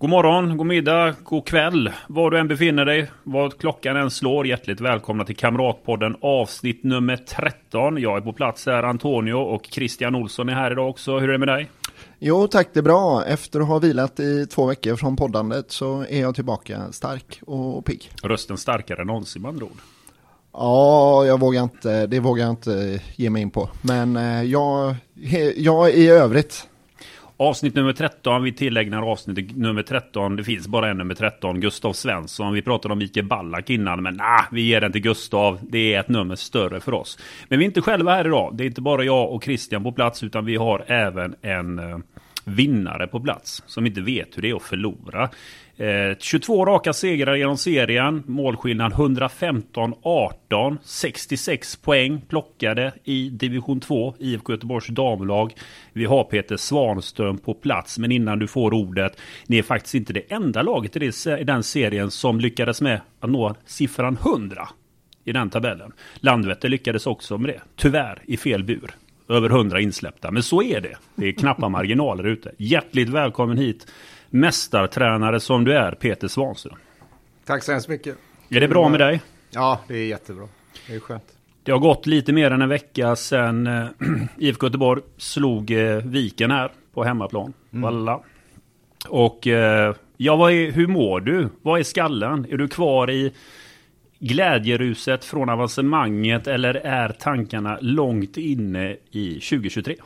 God morgon, god middag, god kväll. Var du än befinner dig, vad klockan än slår. Hjärtligt välkomna till Kamratpodden avsnitt nummer 13. Jag är på plats här, Antonio och Christian Olsson är här idag också. Hur är det med dig? Jo tack, det är bra. Efter att ha vilat i två veckor från poddandet så är jag tillbaka stark och pigg. Rösten starkare än någonsin med andra ord. Ja, jag vågar inte, det vågar jag inte ge mig in på. Men eh, jag, jag i övrigt Avsnitt nummer 13, vi tillägnar avsnitt nummer 13. Det finns bara en nummer 13, Gustav Svensson. Vi pratade om Mikael Ballack innan, men nah, vi ger den till Gustav. Det är ett nummer större för oss. Men vi är inte själva här idag. Det är inte bara jag och Christian på plats, utan vi har även en eh, vinnare på plats som inte vet hur det är att förlora. Eh, 22 raka segrar genom serien. Målskillnad 115-18. 66 poäng plockade i division 2, IFK Göteborgs damlag. Vi har Peter Svanström på plats, men innan du får ordet. Ni är faktiskt inte det enda laget i den serien som lyckades med att nå siffran 100 i den tabellen. Landvetter lyckades också med det. Tyvärr i fel bur. Över 100 insläppta. Men så är det. Det är knappa marginaler ute. Hjärtligt välkommen hit mästartränare som du är, Peter Svanström. Tack så hemskt mycket. Är det bra med dig? Ja, det är jättebra. Det är skönt. Det har gått lite mer än en vecka sedan eh, IFK Göteborg slog eh, Viken här på hemmaplan. Mm. Valla. Och eh, ja, vad är, hur mår du? Vad är skallen? Är du kvar i glädjeruset från avancemanget eller är tankarna långt inne i 2023?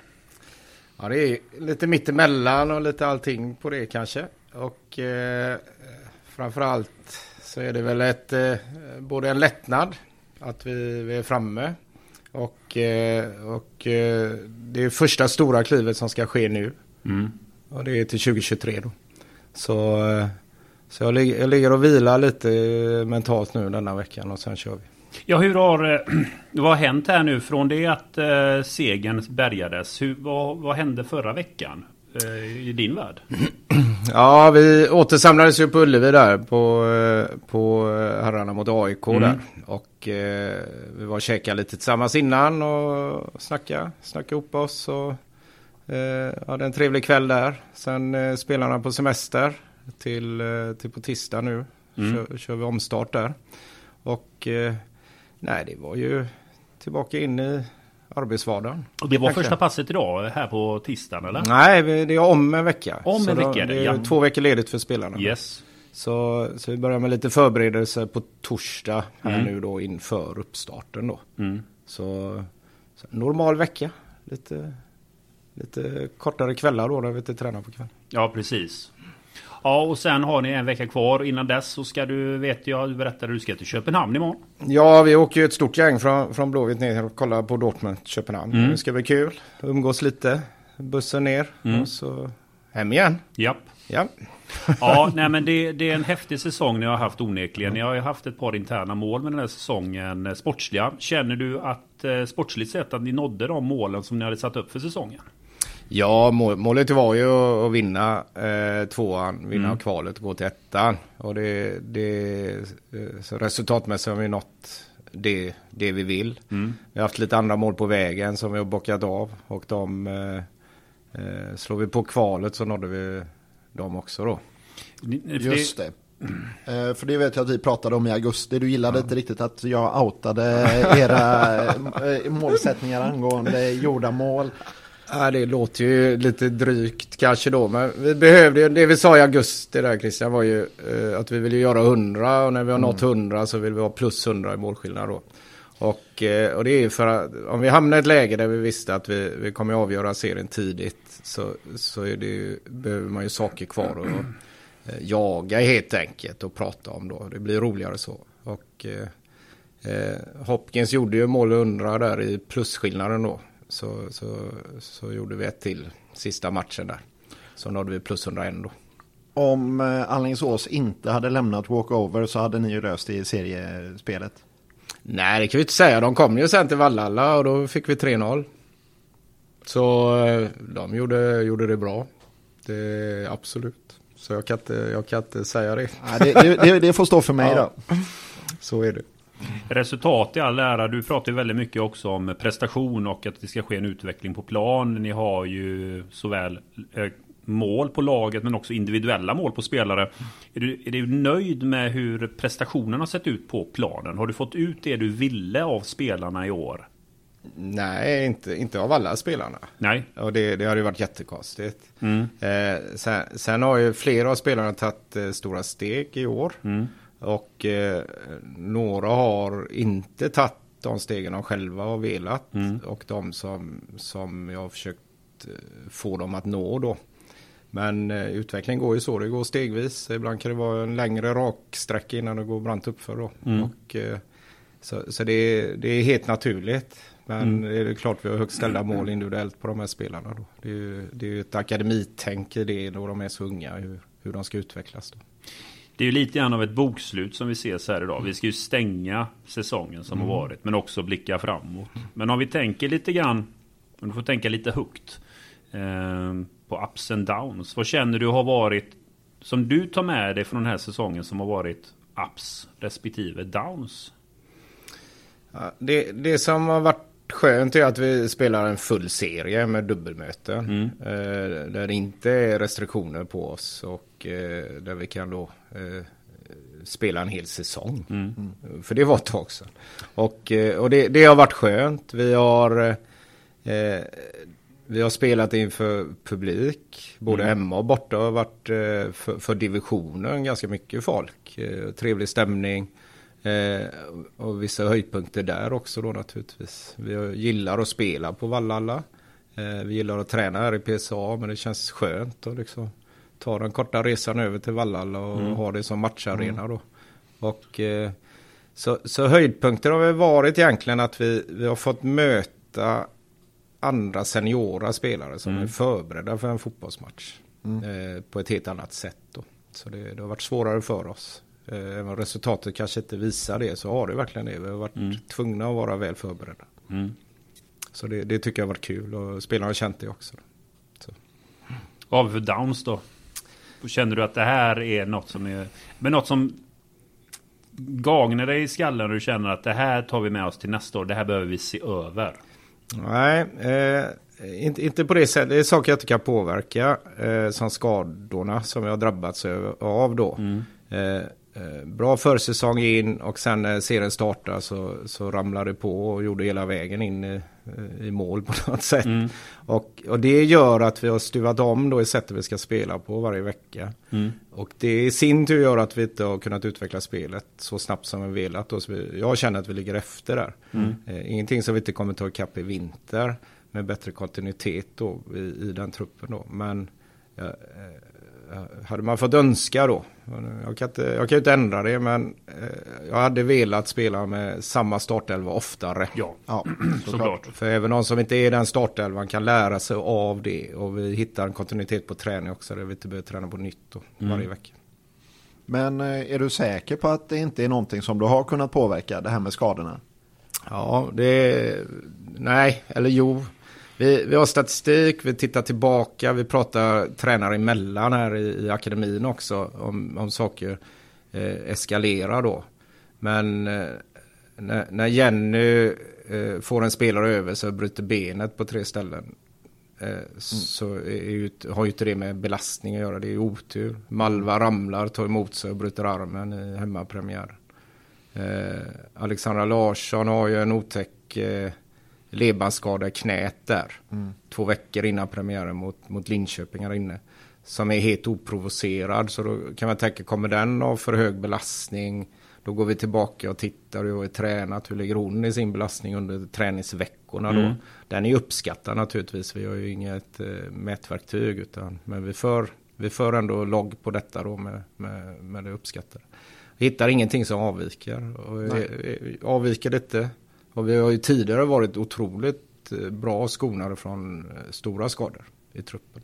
Ja, det är lite mittemellan och lite allting på det kanske. Och eh, framförallt så är det väl ett, eh, både en lättnad att vi, vi är framme. Och, eh, och eh, det är första stora klivet som ska ske nu. Mm. Och det är till 2023 då. Så, eh, så jag, ligger, jag ligger och vilar lite mentalt nu denna veckan och sen kör vi. Ja, hur har, eh, vad har hänt här nu från det att eh, segern bärgades? Hur, vad, vad hände förra veckan eh, i din värld? Ja, vi återsamlades ju på Ullevi där på, eh, på eh, herrarna mot AIK mm. där. Och eh, vi var och käkade lite tillsammans innan och snackade, snackade ihop oss. Och, eh, hade en trevlig kväll där. Sen eh, spelarna på semester till, till på tisdag nu. Mm. Kör, kör vi omstart där. Och Nej, det var ju tillbaka in i arbetsvardagen. Och det var Verkligen. första passet idag här på tisdagen eller? Nej, det är om en vecka. Om en vecka? Det är ja. två veckor ledigt för spelarna. Yes. Så, så vi börjar med lite förberedelser på torsdag här mm. nu då inför uppstarten då. Mm. Så, så, normal vecka. Lite, lite kortare kvällar då när vi inte tränar på kvällen. Ja, precis. Ja, och sen har ni en vecka kvar. Innan dess så ska du, vet jag, du berättade att du ska till Köpenhamn imorgon. Ja, vi åker ju ett stort gäng från, från Blåvitt ner och kollar på Dortmund, Köpenhamn. Mm. Det ska bli kul. Umgås lite. Bussen ner mm. och så hem igen. Japp. Ja. ja, nej men det, det, är en häftig säsong ni har haft onekligen. Ni har ju haft ett par interna mål med den här säsongen, eh, sportsliga. Känner du att eh, sportsligt sett att ni nådde de målen som ni hade satt upp för säsongen? Ja, målet var ju att vinna eh, tvåan, vinna mm. kvalet och gå till ettan. Och det, det, eh, så resultatmässigt har vi nått det, det vi vill. Mm. Vi har haft lite andra mål på vägen som vi har bockat av. Och de eh, eh slår vi på kvalet så nådde vi dem också då. Just det. Eh, för det vet jag att vi pratade om i augusti. Du gillade ja. inte riktigt att jag outade era målsättningar angående gjorda mål. Ja, det låter ju lite drygt kanske då. Men vi behövde ju, det vi sa i augusti där Christian var ju eh, att vi vill göra 100 och när vi har mm. nått 100 så vill vi ha plus 100 i målskillnad då. Och, eh, och det är ju för att om vi hamnar i ett läge där vi visste att vi, vi kommer avgöra serien tidigt så, så är det ju, behöver man ju saker kvar och eh, jaga helt enkelt och prata om då. Det blir roligare så. Och eh, eh Hopkins gjorde ju mål 100 där i plusskillnaden då så, så, så gjorde vi ett till sista matchen där. Så nådde vi plus 101 då. Om eh, Alingsås inte hade lämnat walkover så hade ni ju löst det i seriespelet. Nej, det kan vi inte säga. De kom ju sen till Vallalla och då fick vi 3-0. Så eh, de gjorde, gjorde det bra. Det, absolut. Så jag kan inte, jag kan inte säga det. Det, det, det, det får stå för mig Ja. då. Så är det. Resultat i all ära. Du pratar ju väldigt mycket också om prestation och att det ska ske en utveckling på plan. Ni har ju såväl eh, mål på laget men också individuella mål på spelare. Är du, är du nöjd med hur prestationen har sett ut på planen? Har du fått ut det du ville av spelarna i år? Nej, inte, inte av alla spelarna. Nej. Och det, det hade ju varit jättekonstigt. Mm. Eh, sen, sen har ju flera av spelarna tagit eh, stora steg i år. Mm. Och eh, några har inte tagit de stegen de själva har velat. Mm. Och de som, som jag har försökt eh, få dem att nå då. Men eh, utvecklingen går ju så, det går stegvis. Ibland kan det vara en längre raksträcka innan det går brant uppför då. Mm. Och, eh, så så det, är, det är helt naturligt. Men Mm. det är klart vi har högt ställda mål individuellt på de här spelarna. Då. Det är ju det är ett akademitänk i det då de är så unga, hur, hur de ska utvecklas. Då. Det är ju lite grann av ett bokslut som vi ses här idag. Vi ska ju stänga säsongen som har varit men också blicka framåt. Men om vi tänker lite grann, om du får tänka lite högt eh, på ups and downs. Vad känner du har varit, som du tar med dig från den här säsongen som har varit ups respektive downs? Ja, det, det som har varit skönt är att vi spelar en full serie med dubbelmöten. Mm. Eh, där det inte är restriktioner på oss och eh, där vi kan då eh, spela en hel säsong. Mm. För det var ett tag sedan. Och, eh, och det, det har varit skönt. Vi har, eh, vi har spelat inför publik, både Mm. hemma och borta. har varit eh, för, för divisionen ganska mycket folk. Trevlig stämning. Eh, och vissa höjdpunkter där också då naturligtvis. Vi gillar att spela på Vallalla. Eh, vi gillar att träna här i PSA men det känns skönt att liksom ta den korta resan över till Vallalla och Mm. ha det som matcharena då. Och eh, så, så höjdpunkter har väl varit egentligen att vi, vi har fått möta andra seniora spelare som Mm. är förberedda för en fotbollsmatch. Eh, på ett helt annat sätt då. Så det, det har varit svårare för oss. Eh, Även om resultatet kanske inte visar det så har det verkligen det. Vi har varit Mm. tvungna att vara väl förberedda. Mm. Så det, det tycker jag har varit kul och spelarna har känt det också. Vad har vi för downs då? Känner du att det här är något som är... Men något som gagnar dig i skallen och du känner att det här tar vi med oss till nästa år. Det här behöver vi se över. Nej, eh, inte, inte på det sättet. Det är saker jag inte kan påverka. Eh, som skadorna som jag har drabbats av då. Eh, eh, bra försäsong in och sen när serien startar så, så ramlade det på och gjorde hela vägen in i, i mål på något sätt. Mm. Och, och det gör att vi har stuvat om då i sättet vi ska spela på varje vecka. Mm. Och det i sin tur gör att vi inte har kunnat utveckla spelet så snabbt som vi velat. Då. Så vi, jag känner att vi ligger efter där. Mm. Eh, ingenting som vi inte kommer ta ikapp i vinter med bättre kontinuitet då i, i den truppen då. Men eh, hade man fått önska då. Jag kan, inte, jag kan ju inte ändra det men eh, jag hade velat spela med samma startelva oftare. Ja, Ja, såklart. För även de som inte är i den startelvan kan lära sig av det. Och vi hittar en kontinuitet på träning också där vi inte behöver träna på nytt då, varje vecka. Men eh, är du säker på att det inte är någonting som du har kunnat påverka, det här med skadorna? Ja, det... Nej, eller jo. Vi, vi har statistik, vi tittar tillbaka, vi pratar tränare emellan här i, i akademin också om, om saker eh, eskalerar då. Men eh, när, när Jenny eh, får en spelare över så bryter benet på tre ställen. Eh, Så är ju, har ju inte det med belastning att göra, det är otur. Malva ramlar, tar emot sig och bryter armen i hemmapremiären. Eh, Alexandra Larsson har ju en otäck eh, ledbandsskada i knät där. Två veckor innan premiären mot, mot Linköping här inne. Som är helt oprovocerad. Så då kan man tänka, kommer den av för hög belastning? Då går vi tillbaka och tittar och är tränat. Hur ligger hon i sin belastning under träningsveckorna då? Mm. Den är uppskattad naturligtvis. Vi har ju inget eh, mätverktyg. Utan, men vi för, vi för ändå logg på detta då med, med, med det uppskattade. Vi hittar ingenting som avviker. Och, eh, eh, avviker lite. Och vi har ju tidigare varit otroligt eh, bra skonade från eh, stora skador i truppen.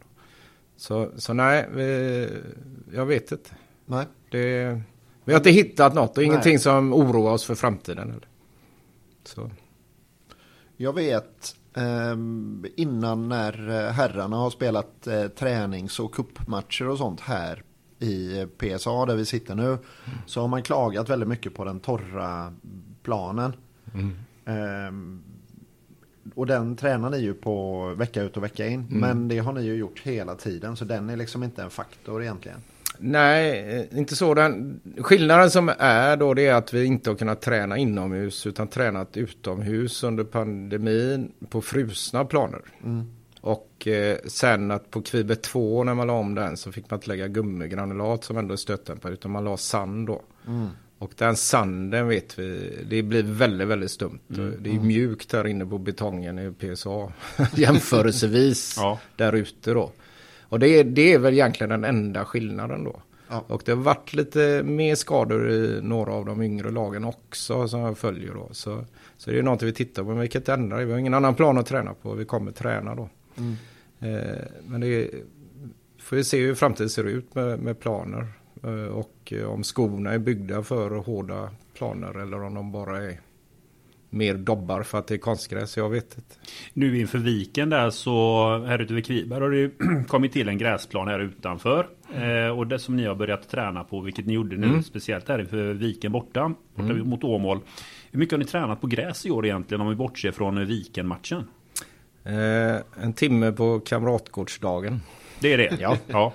Så, så nej, vi, jag vet inte. Nej. Det, vi har inte hittat något och Nej. ingenting som oroar oss för framtiden. Eller? Så. Jag vet ehm, innan när eh, herrarna har spelat tränings och kuppmatcher och sånt här i PSA där vi sitter nu så har man klagat väldigt mycket på den torra planen. Ehm, och den tränar ni ju på vecka ut och vecka in. Men det har ni ju gjort hela tiden så den är liksom inte en faktor egentligen. Nej, eh, inte så. Den, skillnaden som är då det är att vi inte har kunnat träna inomhus utan tränat utomhus under pandemin på frusna planer. Och eh, sen att på Kviber 2 när man la om den så fick man inte lägga gummigranulat som ändå är stötdämpare utan man la sand då. Och den sanden vet vi, det blir väldigt, väldigt stumt. Det är mjukt här inne på betongen i PSA jämförelsevis Ja. där ute då. Och det är, det är väl egentligen den enda skillnaden då. Ja. Och det har varit lite mer skador i några av de yngre lagen också som jag följer då. Så, så det är något vi tittar på, men vi kan inte ändra det. Vi har ingen annan plan att träna på, vi kommer träna då. Eh, men det är, får vi se hur framtiden ser ut med, med planer. Eh, och eh, om skorna är byggda för hårda planer eller om de bara är mer dobbar för att det är konstgräs. Jag vet inte. Nu inför viken där så här ute vid Kviberg har det ju kommit till en gräsplan här utanför. Eh, och det som ni har börjat träna på, vilket ni gjorde nu speciellt här inför viken borta, borta mot Åmål. Hur mycket har ni tränat på gräs i år egentligen om vi bortser från viken-matchen? Eh, en timme på kamratgårdsdagen. Det är det? Ja. ja.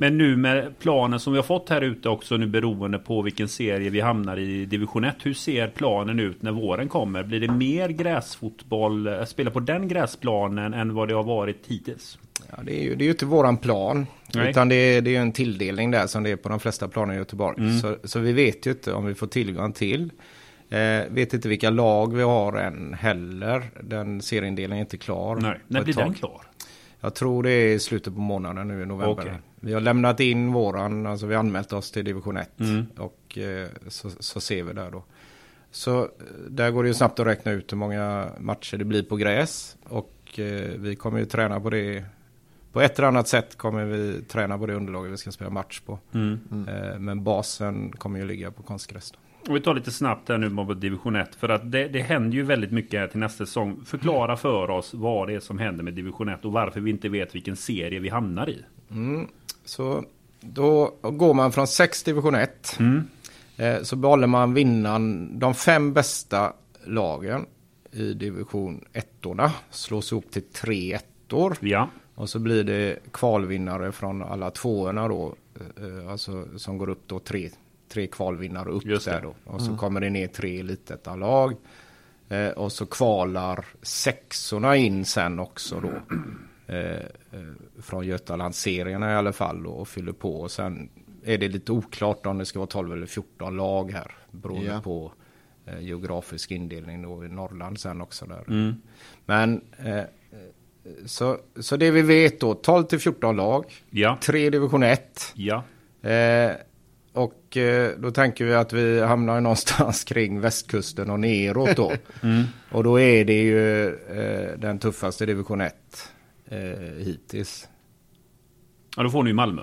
Men nu med planen som vi har fått här ute också nu beroende på vilken serie vi hamnar i division 1. Hur ser planen ut när våren kommer? Blir det mer gräsfotboll, eh, spela på den gräsplanen än vad det har varit hittills? Ja, det, är ju, det är ju inte våran plan. Nej. Utan det är, det är ju en tilldelning där som det är på de flesta planer i Göteborg. Så, så vi vet ju inte om vi får tillgång till. Eh, vet inte vilka lag vi har än heller. Den serieindelningen är inte klar. Nej. När blir tag. den klar? Jag tror det är slutet på månaden nu i november. Okej. Vi har lämnat in våran, alltså vi har anmält oss till division 1. Mm. Och eh, så, så ser vi där då. Så eh, där går det ju snabbt att räkna ut hur många matcher det blir på gräs. Och eh, vi kommer ju träna på det. På ett eller annat sätt kommer vi träna på det underlaget vi ska spela match på. Mm. Eh, men basen kommer ju ligga på konstgräs. Då. Och vi tar lite snabbt här nu på division 1. För att det, det händer ju väldigt mycket här till nästa säsong. Förklara för oss vad det är som händer med division 1 och varför vi inte vet vilken serie vi hamnar i. Så då går man från 6 division 1. Eh, så behåller man vinnaren, de fem bästa lagen i division 1 slås ihop till tre ettor. Ja. Och så blir det kvalvinnare från alla tvåorna då. eh, Alltså som går upp då tre, tre kvalvinnare upp Just det. där då. Och så kommer det ner tre elitettan-lag. Eh, och så kvalar sexorna in sen också då. Eh, eh, från Götalandsserierna i alla fall då, och fyller på. Och sen är det lite oklart om det ska vara 12 eller 14 lag här. Beroende Ja. på eh, geografisk indelning då i Norrland sen också där. Men eh, eh, så, så det vi vet då, 12 till 14 lag, Ja. tre division 1. Ja. Eh, och eh, då tänker vi att vi hamnar någonstans kring västkusten och neråt då. Och då är det ju eh, den tuffaste division 1 eh, hittills. Ja, då får ni ju Malmö.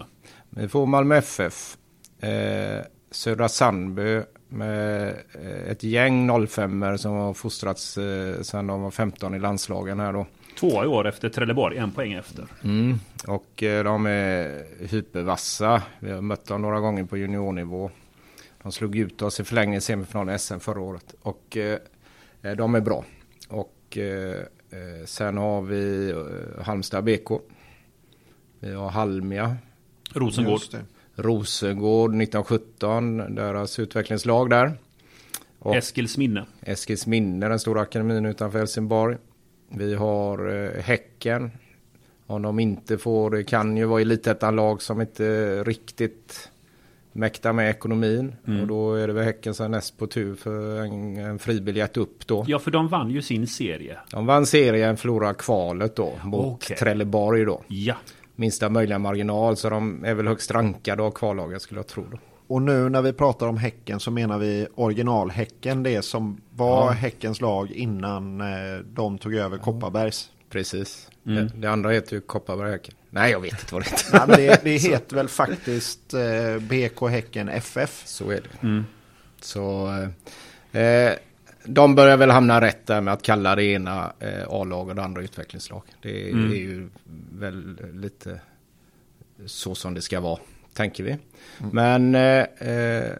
Vi får Malmö FF, eh, Södra Sandby med eh, ett gäng 05 som har fostrats eh, sedan de var 15 i landslagen här då. Två i år efter Trelleborg, en poäng efter. Mm. Och eh, de är hypervassa. Vi har mött dem några gånger på juniornivå. De slog ut oss i förlängning i semifinalen i SM förra året. Och eh, eh, de är bra. Och eh, sen har vi Halmstad BK. Vi har Halmia. Rosengård. Rosengård 1917, deras utvecklingslag där. Och Eskils minne. Eskilsminne, den stora akademin utanför Helsingborg. Vi har eh, Häcken. Om de inte får, det kan ju vara elitettan-lag som inte riktigt mäktar med ekonomin. Och då är det väl Häcken som är näst på tur för en, en fribiljett upp då. Ja, för de vann ju sin serie. De vann serien, förlorade kvalet då mot Okej. Trelleborg då. Ja. Minsta möjliga marginal, så de är väl högst rankade av kvallagen skulle jag tro då. Och nu när vi pratar om Häcken så menar vi originalhäcken. Det som var Ja. Häckens lag innan eh, de tog över Kopparbergs. Precis. Det, det andra heter ju Kopparberg Häcken. Nej, jag vet inte vad det heter. Nej, men det, det heter väl faktiskt eh, BK Häcken FF. Så är det. Mm. Så eh, eh, de börjar väl hamna rätt där med att kalla det ena eh, A-lag och det andra utvecklingslag. Det Mm. är ju väl lite så som det ska vara, tänker vi. Men eh, eh,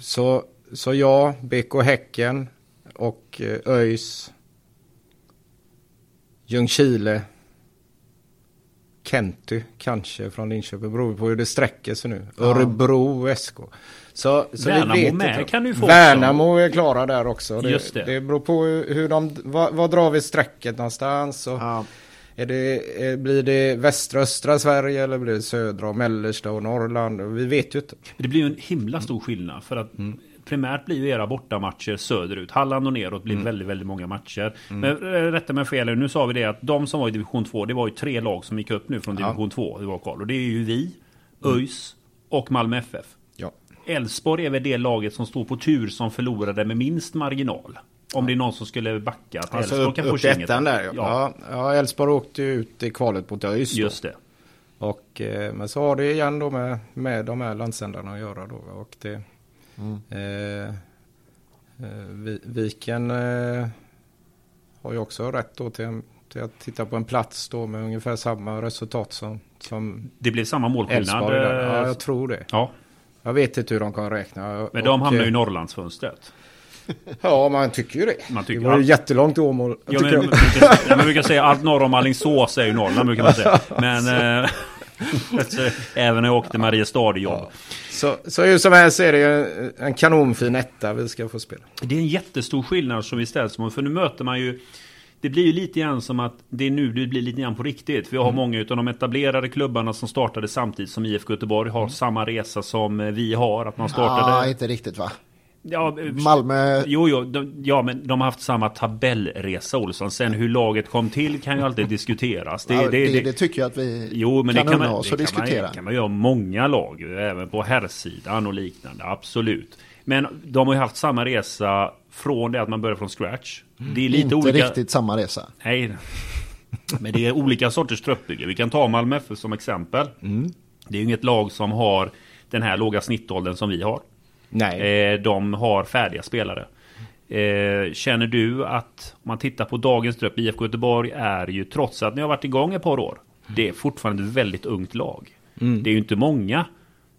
så, så ja, BK Häcken och eh, ÖIS, Ljungskile, Kenty kanske från Linköping, beror på hur det sträcker sig nu. Örebro SK. Så, så vi Värnamo vet med inte. kan du få Värnamo är klara där också. Det, Just det. det beror på hur de, vad, vad drar vi strecket någonstans? Och Ja. Är det, blir det västra östra Sverige eller blir det södra och mellersta och Norrland? Vi vet ju inte. Det blir ju en himla stor skillnad för att Mm. primärt blir ju era bortamatcher söderut. Halland och neråt Mm. blir väldigt, väldigt många matcher. Men eh, rätta mig fel, nu sa vi det att de som var i division 2, det var ju tre lag som gick upp nu från Ja. Mm. division 2 i vår kval. Och det är ju vi, ÖIS och Malmö FF. Ja. Elfsborg är väl det laget som står på tur som förlorade med minst marginal. Om det är någon som skulle backa till Alltså Elfsborg upp, kan få upp kinget. ettan där. Ja, Ja, Elfsborg åkte ut i kvalet mot ÖIS. just det. Och, eh, men så har det igen då med, med de här landsändarna att göra då. Och det, eh, eh, Vi- Viken eh, har ju också rätt då till, till att titta på en plats då med ungefär samma resultat som, som Det blev samma målskillnad. Där. Ja, eh, jag tror det. ja, Jag vet inte hur de kan räkna. men de Och, hamnar ju i eh, Norrlandsfönstret. Ja, man tycker ju det. Man tycker det var ju jättelångt Åmål. Ja, men, jag. man, brukar, ja, man brukar säga allt norr om Alingsås är ju Norrland brukar man säga. Men eh, även när jag åkte Mariestad i jobb. Så, så hur som helst är det ju en kanonfin etta vi ska få spela. Det är en jättestor skillnad som vi ställs mot. För nu möter man ju det blir ju lite grann som att det är nu det blir lite grann på riktigt. Vi har många utav de etablerade klubbarna som startade samtidigt som IFK Göteborg har samma resa som eh, vi har. Att man startade... Ja, inte riktigt va? Ja, eh, Malmö, Jo, jo, de, ja, men de har haft samma tabellresa Olsson. Sen hur laget kom till kan ju alltid diskuteras. Det, ja, det, det, det, det tycker jag att vi Jo, men kan det kan unna oss det att diskutera. kan man göra många lag, även på herrsidan och liknande, absolut. Men de har ju haft samma resa från det att man börjar från scratch. Det är lite inte olika... riktigt samma resa. Nej, men det är olika sorters truppbygge. Vi kan ta Malmö FF som exempel. Det är ju inget lag som har den här låga snittåldern som vi har. Nej. Eh, de har färdiga spelare. Eh, känner du att om man tittar på dagens trupp, IFK Göteborg är ju trots att ni har varit igång ett par år. Det är fortfarande ett väldigt ungt lag. Det är ju inte många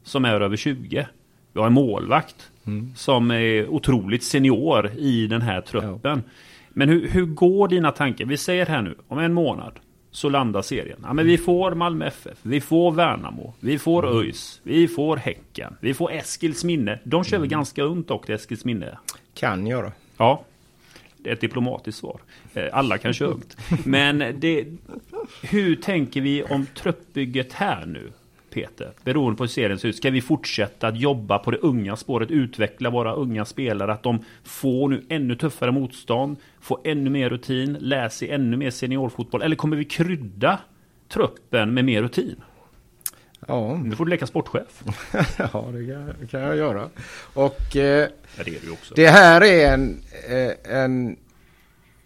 som är över 20. Vi har en målvakt som är otroligt senior i den här truppen. Men hur, hur går dina tankar? Vi säger här nu, om en månad så landar serien. Ja, men vi får Malmö FF, vi får Värnamo, vi får ÖIS, vi får Häcken, vi får Eskils minne. De kör väl ganska ungt också, Eskils minne? Kan göra. Ja, det är ett diplomatiskt svar. Eh, Alla kan köra ungt. Men det, hur tänker vi om truppbygget här nu, Peter? Beroende på hur serien ser ut. Ska vi fortsätta att jobba på det unga spåret, utveckla våra unga spelare, att de får nu ännu tuffare motstånd, får ännu mer rutin, lär sig ännu mer seniorfotboll? Eller kommer vi krydda truppen med mer rutin? Ja, Nu får du leka sportchef. ja det kan, det jag göra. Och eh, Ja, det det här är en, eh, en,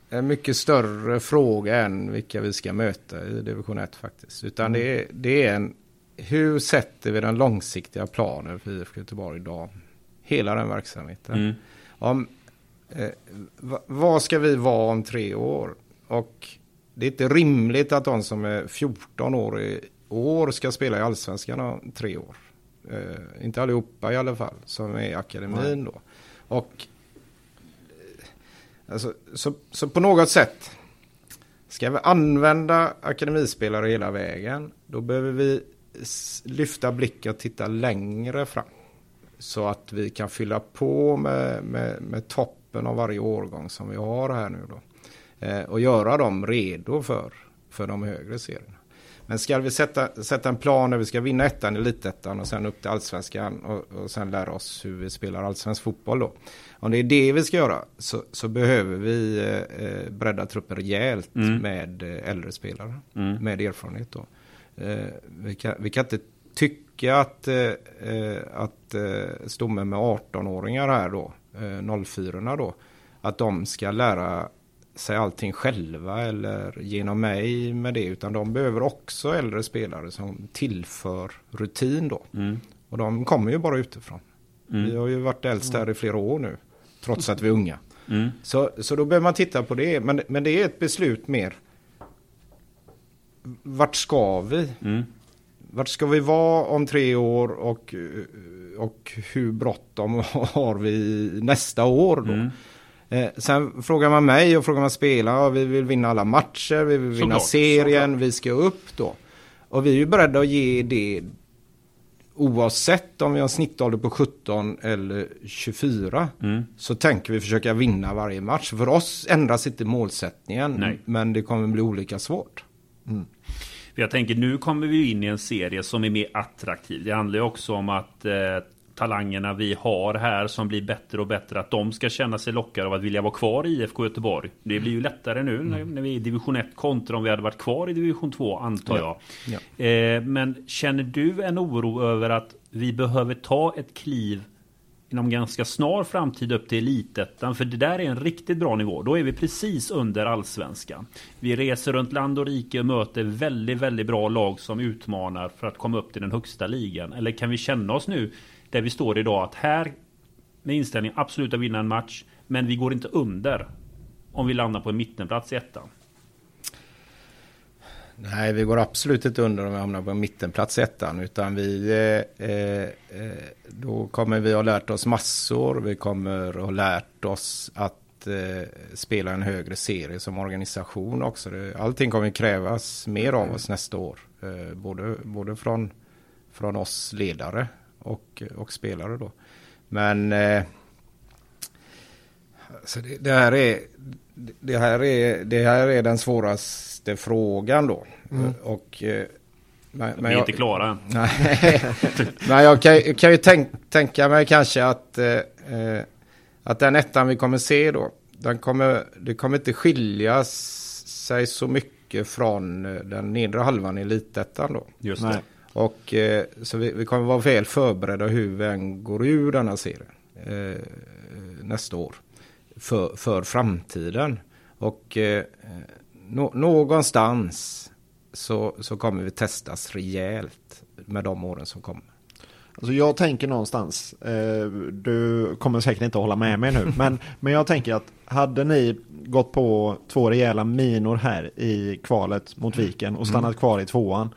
en mycket större fråga än vilka vi ska möta i division 1 faktiskt. Utan det, är, det är en, hur sätter vi den långsiktiga planen för IFK Göteborg idag? Hela den verksamheten. Mm. Om, eh, va, vad ska vi vara om tre år? Och det är inte rimligt att de som är 14 år i år ska spela i allsvenskan om tre år. Eh, inte allihopa i alla fall, som är i akademin då. Och eh, alltså, så, så på något sätt ska vi använda akademispelare hela vägen, då behöver vi lyfta blicken och titta längre fram. Så att vi kan fylla på med, med, med toppen av varje årgång som vi har här nu då. Eh, och göra dem redo för, för de högre serierna. Men ska vi sätta, sätta en plan där vi ska vinna ettan, elitettan och sen upp till allsvenskan och, och sen lära oss hur vi spelar allsvensk fotboll då. Om det är det vi ska göra så, så behöver vi eh, eh, bredda truppen rejält Mm. med eh, äldre spelare Mm. med erfarenhet då. Eh, vi, kan, vi kan inte tycka att, eh, eh, att stommen med 18-åringar här då, eh, 04 då, att de ska lära sig allting själva eller genom mig med det. Utan de behöver också äldre spelare som tillför rutin då. Mm. Och de kommer ju bara utifrån. Mm. Vi har ju varit äldst här i flera år nu. Trots att vi är unga. Mm. Så, så då behöver man titta på det. Men, men det är ett beslut mer. Vart ska vi? Mm. Vart ska vi vara om tre år och, och hur bråttom har vi nästa år då? Mm. Eh, sen frågar man mig och frågar man spelarna. Vi vill vinna alla matcher, vi vill vinna Såklart, serien, vi ska upp då. Och vi är ju beredda att ge det oavsett om vi har en snittålder på 17 eller 24. Mm. Så tänker vi försöka vinna varje match. För oss ändras inte målsättningen. Nej. Men det kommer bli olika svårt. För jag tänker nu kommer vi in i en serie som är mer attraktiv. Det handlar ju också om att eh, talangerna vi har här som blir bättre och bättre, att de ska känna sig lockade av att vilja vara kvar i IFK Göteborg. Det blir ju lättare nu när, när vi är i division 1 kontra om vi hade varit kvar i division 2 antar jag. Ja. Eh, men känner du en oro över att vi behöver ta ett kliv inom ganska snar framtid upp till elitettan. För det där är en riktigt bra nivå. Då är vi precis under allsvenskan. Vi reser runt land och rike och möter väldigt, väldigt bra lag som utmanar för att komma upp till den högsta ligan. Eller kan vi känna oss nu där vi står idag att här med inställningen absolut att vinna en match. Men vi går inte under om vi landar på en mittenplats i ettan. Nej, vi går absolut inte under om vi hamnar på mittenplats i ettan. Utan vi, eh, eh, då kommer vi ha lärt oss massor. Vi kommer ha lärt oss att eh, spela en högre serie som organisation också. Det, allting kommer krävas mer av oss nästa år. Eh, både, både från, från oss ledare och, och spelare då. Men eh, alltså det, det, här är, det, här är, det här är den svåraste frågan då. Och, eh, men, Vi är inte klara än. Nej, men jag kan, kan ju tänk, tänka mig kanske att, eh, eh, att den ettan vi kommer se då, den kommer, det kommer inte skilja sig så mycket från eh, den nedre halvan i elitettan då. Just Nej. det. Och eh, så vi, vi kommer vara väl förberedda hur vi än går ur denna serie eh, nästa år. För, för framtiden. Och eh, nå, någonstans så, så kommer vi testas rejält med de åren som kommer. Alltså jag tänker någonstans, eh, du kommer säkert inte hålla med mig nu, men, men jag tänker att hade ni gått på två rejäla minor här i kvalet mot Viken och stannat kvar i tvåan,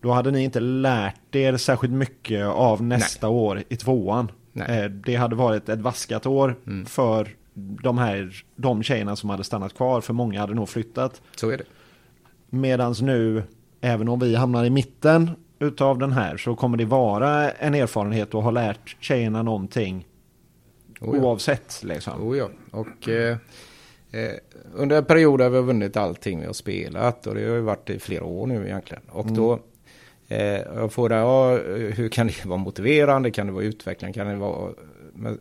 då hade ni inte lärt er särskilt mycket av nästa år i tvåan. Nej. Eh, det hade varit ett vaskat år för de här de tjejerna som hade stannat kvar, för många hade nog flyttat. Så är det. Medans nu, även om vi hamnar i mitten utav den här så kommer det vara en erfarenhet och ha lärt tjejerna någonting Oh ja. oavsett liksom. Oh ja. Och eh, eh, under en period har vi vunnit allting vi har spelat och det har ju varit i flera år nu egentligen. Och då eh, jag får det, ja, hur kan det vara motiverande? Kan det vara utvecklande? Kan det vara... Men,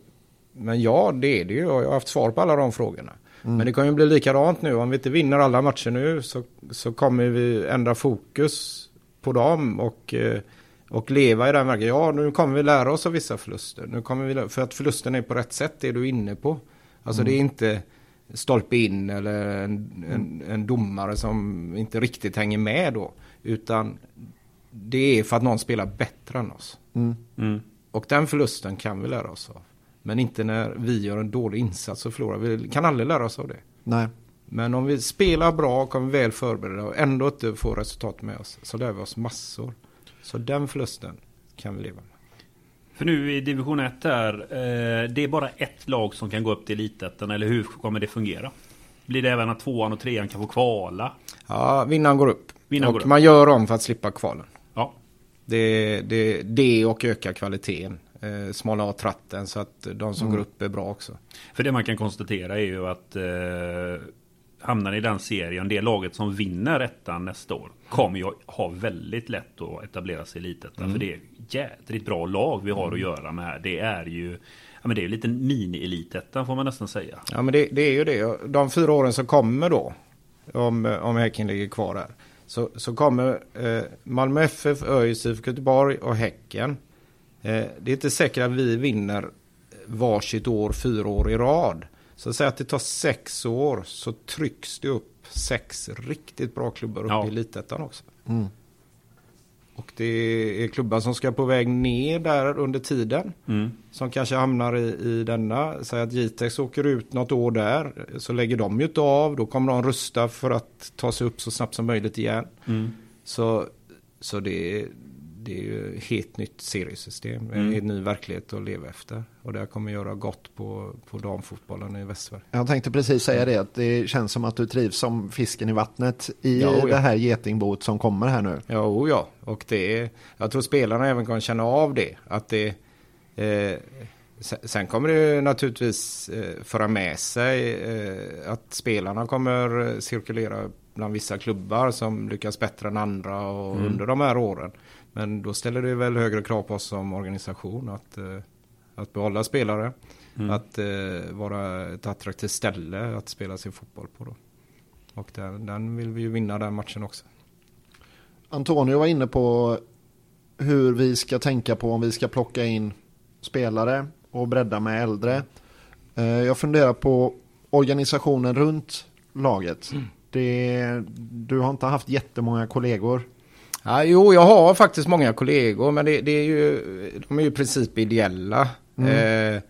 men ja, det är det ju. Jag har haft svar på alla de frågorna. Men det kommer ju bli likadant nu. Om vi inte vinner alla matcher nu så, så kommer vi ändra fokus på dem och, eh, och leva i den vägen. Ja, nu kommer vi lära oss av vissa förluster. Nu kommer vi, för att förlusten är på rätt sätt, det är du inne på. Alltså det är inte stolpe in eller en, en, en domare som inte riktigt hänger med då. Utan det är för att någon spelar bättre än oss. Mm. Och den förlusten kan vi lära oss av. Men inte när vi gör en dålig insats och förlorar. Vi kan aldrig lära oss av det. Nej. Men om vi spelar bra, kommer väl förberedda och ändå inte får resultat med oss så lär vi oss massor. Så den förlusten kan vi leva med. För nu i division 1 här, eh, det är bara ett lag som kan gå upp till elitettan, eller hur kommer det fungera? Blir det även att tvåan och trean kan få kvala? Ja, vinnaren går upp. Vinnaren och går upp. man gör om för att slippa kvalen. Ja, Det, det, det och öka kvaliteten. Eh, smala av tratten så att de som går upp är bra också. för det man kan konstatera är ju att eh, hamnar i den serien, det laget som vinner ettan nästa år kommer ju ha väldigt lätt att etablera sig i elitettan. För det är jädrigt bra lag vi har att göra med här. Det är ju ja, men det är ju lite mini-elitettan får man nästan säga. Ja men det, det är ju det. De fyra åren som kommer då. Om, om Häcken ligger kvar där. Så, så kommer eh, Malmö FF, ÖIS, IFK Göteborg och Häcken. Eh, det är inte säkert att vi vinner varsitt år fyra år i rad. Så säg att det tar sex år så trycks det upp sex riktigt bra klubbar upp Ja. i elitettan också. Mm. Och det är klubbar som ska på väg ner där under tiden. Mm. Som kanske hamnar i, i denna. Säg att Jitex åker ut något år där. Så lägger de ju inte av. Då kommer de rusta för att ta sig upp så snabbt som möjligt igen. Mm. Så, så det, är- det är ju ett helt nytt seriesystem. En Mm. helt ny verklighet att leva efter. Och det kommer göra gott på, på damfotbollen i Västsverige. Jag tänkte precis säga det, att det känns som att du trivs som fisken i vattnet i Ja, ja. det här getingbot som kommer här nu. Ja, o ja. Och det är, jag tror spelarna även kan känna av det. Att det eh, sen, kommer det ju naturligtvis eh, föra med sig eh, att spelarna kommer eh, cirkulera bland vissa klubbar som lyckas bättre än andra och under de här åren. Men då ställer det väl högre krav på oss som organisation att, eh, att behålla spelare. Att eh, vara ett attraktivt ställe att spela sin fotboll på då. Och den, den vill vi ju vinna den matchen också. Antonio var inne på hur vi ska tänka på om vi ska plocka in spelare och bredda med äldre. Eh, Jag funderar på organisationen runt laget. Det, du har inte haft jättemånga kollegor. Ja, jo, jag har faktiskt många kollegor, men det, det är ju, de är ju i princip ideella. Eh,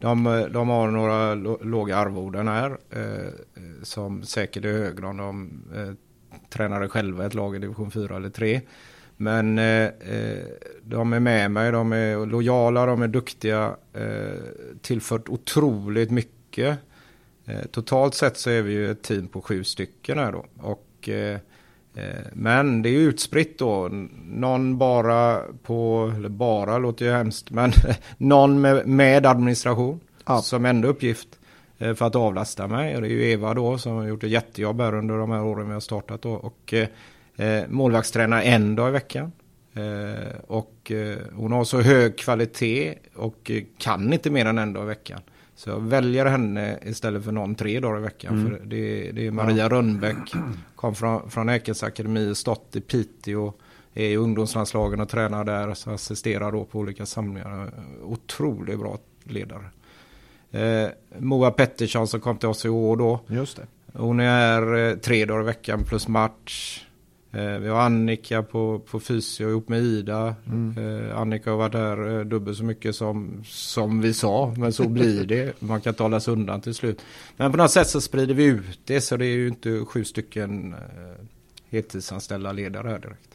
de, de har några låga arvoden här, eh, som säkert är högre om de eh, tränade själva ett lag i division 4 eller 3. Men eh, eh, de är med mig, de är lojala, de är duktiga, eh, tillfört otroligt mycket. Eh, totalt sett så är vi ju ett team på sju stycken här då. Och, eh, men det är utspritt då. Någon bara på, eller bara låter ju hemskt, men någon med, med administration Ja. som enda uppgift eh, för att avlasta mig. Och det är ju Eva då som har gjort ett jättejobb här under de här åren vi har startat då. Och eh, eh, målvaktstränare en dag i veckan. Eh, och eh, hon har så hög kvalitet och eh, kan inte mer än en dag i veckan. Så jag väljer henne istället för någon tre dagar i veckan. För det, det är Maria Rönnbäck, kom från, från Ekens akademi, stått i Piteå, är i ungdomslandslagen och tränar där, så assisterar då på olika samlingar. Otroligt bra ledare. Eh, Moa Pettersson som kom till oss i år då. Just det. Hon är eh, tre dagar i veckan plus match. Eh, vi har Annika på, på fysio ihop med Ida. Eh, Annika har varit här eh, dubbelt så mycket som, som vi sa. Men så blir det. Man kan talas undan till slut. Men på något sätt så sprider vi ut det. Så det är ju inte sju stycken heltidsanställda ledare här direkt.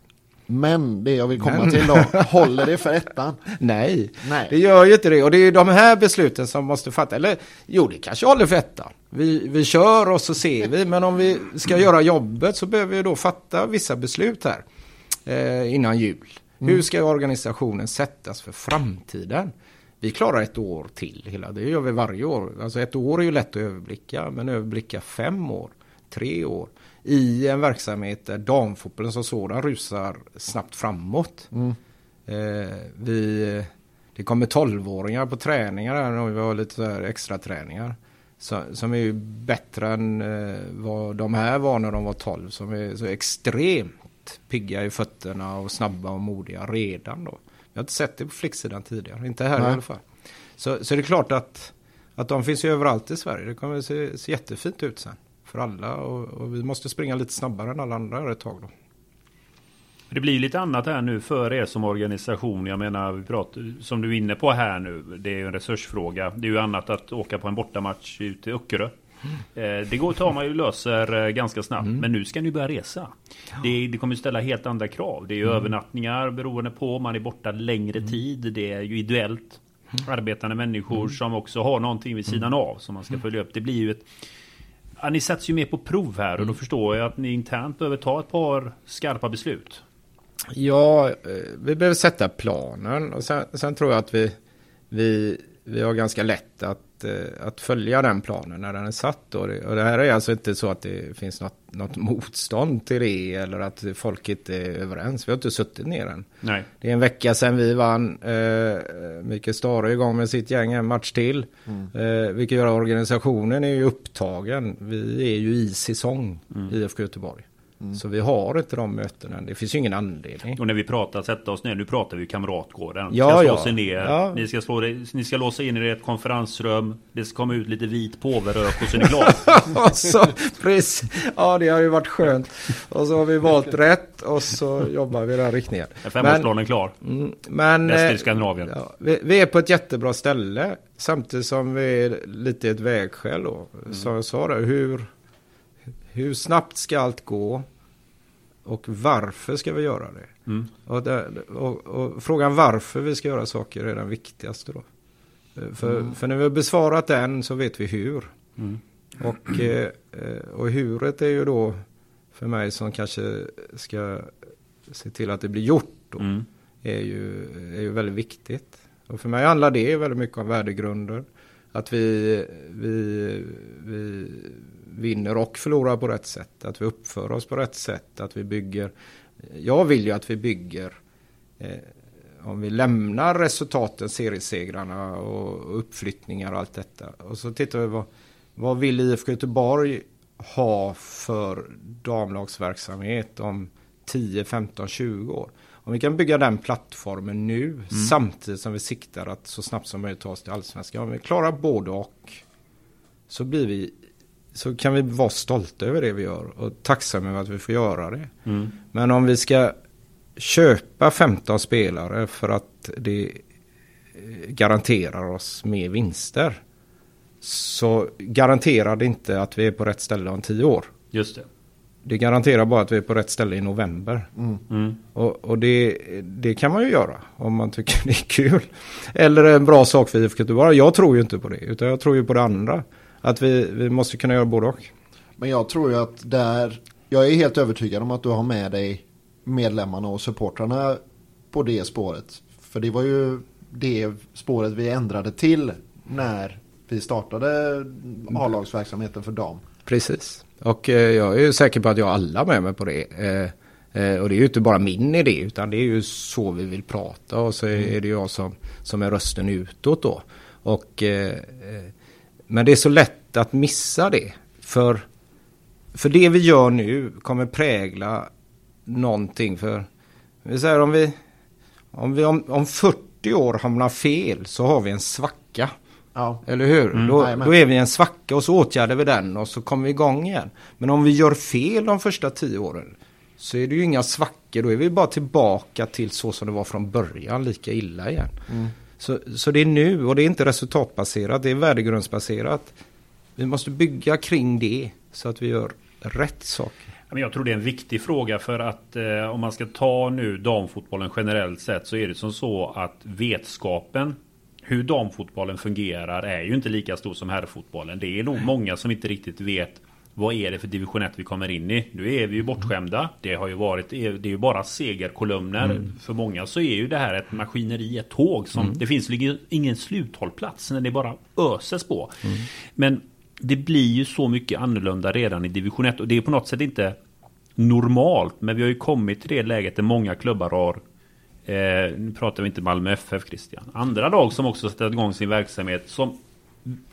Men det jag vill komma Men- till då, håller det för ettan? Nej, Nej. det gör ju inte det. Och det är ju de här besluten som måste fatta. Eller jo, det kanske håller för ettan. Vi, vi kör och så ser vi. Men om vi ska göra jobbet så behöver vi då fatta vissa beslut här. Eh, innan jul. Hur ska organisationen sättas för framtiden? Vi klarar ett år till. Hela, det gör vi varje år. Alltså ett år är ju lätt att överblicka. Men överblicka fem år, tre år. I en verksamhet där damfotbollen som sådan rusar snabbt framåt. Eh, vi, det kommer 12-åringar på träningar här nu. Vi har lite så här extra träningar. Så, som är ju bättre än eh, vad de här var när de var 12. Som är så extremt pigga i fötterna och snabba och modiga redan då. Jag har inte sett det på flicksidan tidigare. Inte här Nej. i alla fall. Så, så det är klart att, att de finns ju överallt i Sverige. Det kommer se, se jättefint ut sen. För alla. Och, och vi måste springa lite snabbare än alla andra ett tag då. Det blir lite annat här nu för er som organisation. Jag menar, vi pratar, som du är inne på här nu. Det är ju en resursfråga. Det är ju annat att åka på en bortamatch ut i Öckerö. Eh, Det går tar man ju löser eh, ganska snabbt. Men nu ska ni börja resa. Det, det kommer ställa helt andra krav. Det är ju övernattningar beroende på. Man är borta längre tid. Det är ju ideellt arbetande människor som också har någonting vid sidan av som man ska följa upp. Det blir ju ett Ja, ni sätts ju mer på prov här och då förstår jag att ni internt behöver ta ett par skarpa beslut. Ja, eh, vi behöver sätta planen och sen, sen tror jag att vi, vi, vi har ganska lätt att, eh, att följa den planen när den är satt. Och det, och det här är alltså inte så att det finns något, något motstånd till det eller att folk inte är överens. Vi har inte suttit ner än. Nej. Det är en vecka sedan vi vann. Eh, Mikael Stare är igång med sitt gäng en match till. Eh, vilket gör att organisationen är ju upptagen. Vi är ju i säsong, IFK Göteborg. Mm. Så vi har inte de mötena. Det finns ju ingen anledning. Och när vi pratar sätta oss ner, nu pratar vi kamratgården. Ja, ska slå ja. sig ner. Ja. Ni, ska slå, ni ska låsa in er i ett konferensrum. Det ska komma ut lite vit påverök och så är ni så, precis. Ja, det har ju varit skönt. Och så har vi valt rätt och så jobbar vi i den riktningen. Är femårsplanen klar? Mm, men eh, Skandinavien. ja, vi, vi är på ett jättebra ställe. Samtidigt som vi är lite i ett vägskäl då. Som jag sa hur, hur snabbt ska allt gå? Och varför ska vi göra det? Mm. Och, det, och, och frågan varför vi ska göra saker är den viktigaste då. För, för när vi har besvarat den så vet vi hur. Mm. Och, eh, och huret är ju då för mig som kanske ska se till att det blir gjort. Då, Mm. är, ju, är ju väldigt viktigt. Och för mig handlar det väldigt mycket om värdegrunder. Att vi, vi, vi vinner och förlorar på rätt sätt. Att vi uppför oss på rätt sätt. Att vi bygger. Jag vill ju att vi bygger. Eh, om vi lämnar resultaten, seriesegrarna och uppflyttningar och allt detta. Och så tittar vi vad, vad vill IFK Göteborg ha för damlagsverksamhet om 10, 15, 20 år. Om vi kan bygga den plattformen nu samtidigt som vi siktar att så snabbt som möjligt ta oss till allsvenskan. Om vi klarar både och så blir vi så kan vi vara stolta över det vi gör och tacksamma över att vi får göra det. Mm. Men om vi ska köpa 15 spelare för att det eh, garanterar oss mer vinster så garanterar det inte att vi är på rätt ställe om 10 år. Just det. Det garanterar bara att vi är på rätt ställe i november. Mm. Och, och det, det kan man ju göra om man tycker det är kul. Eller en bra sak för IFK Göteborg. Jag tror ju inte på det, utan jag tror ju på det andra. Att vi, vi måste kunna göra både och. Men jag tror ju att där, jag är helt övertygad om att du har med dig medlemmarna och supportrarna på det spåret. För det var ju det spåret vi ändrade till när vi startade A-lagsverksamheten för dam. Precis. Och eh, jag är ju säker på att jag har alla med mig på det. Eh, eh, och det är ju inte bara min idé utan det är ju så vi vill prata och så är det jag som, som är rösten utåt då. Och, men det är så lätt att missa det. För, för det vi gör nu kommer prägla någonting för vi säger om vi om vi om, om 40 år hamnar fel så har vi en svacka. Ja, Eller hur? Mm, då, då är vi i en svacka och så åtgärdar vi den och så kommer vi igång igen. Men om vi gör fel de första tio åren så är det ju inga svackor. Då är vi bara tillbaka till så som det var från början, lika illa igen. Mm. Så, så det är nu och det är inte resultatbaserat, det är värdegrundsbaserat. Vi måste bygga kring det så att vi gör rätt saker. Jag tror det är en viktig fråga för att eh, om man ska ta nu damfotbollen generellt sett så är det som så att vetskapen hur damfotbollen fungerar är ju inte lika stor som herrfotbollen. Det är nog många som inte riktigt vet vad är det för division 1 vi kommer in i? Nu är vi ju bortskämda. Det har ju varit, det är ju bara segerkolumner. För många så är ju det här ett maskineri, ett tåg som det finns ingen sluthållplats när det bara öses på. Men det blir ju så mycket annorlunda redan i division 1 och det är på något sätt inte normalt. Men vi har ju kommit till det läget där många klubbar har Eh, nu pratar vi inte Malmö FF Christian. Andra lag som också sätter igång sin verksamhet som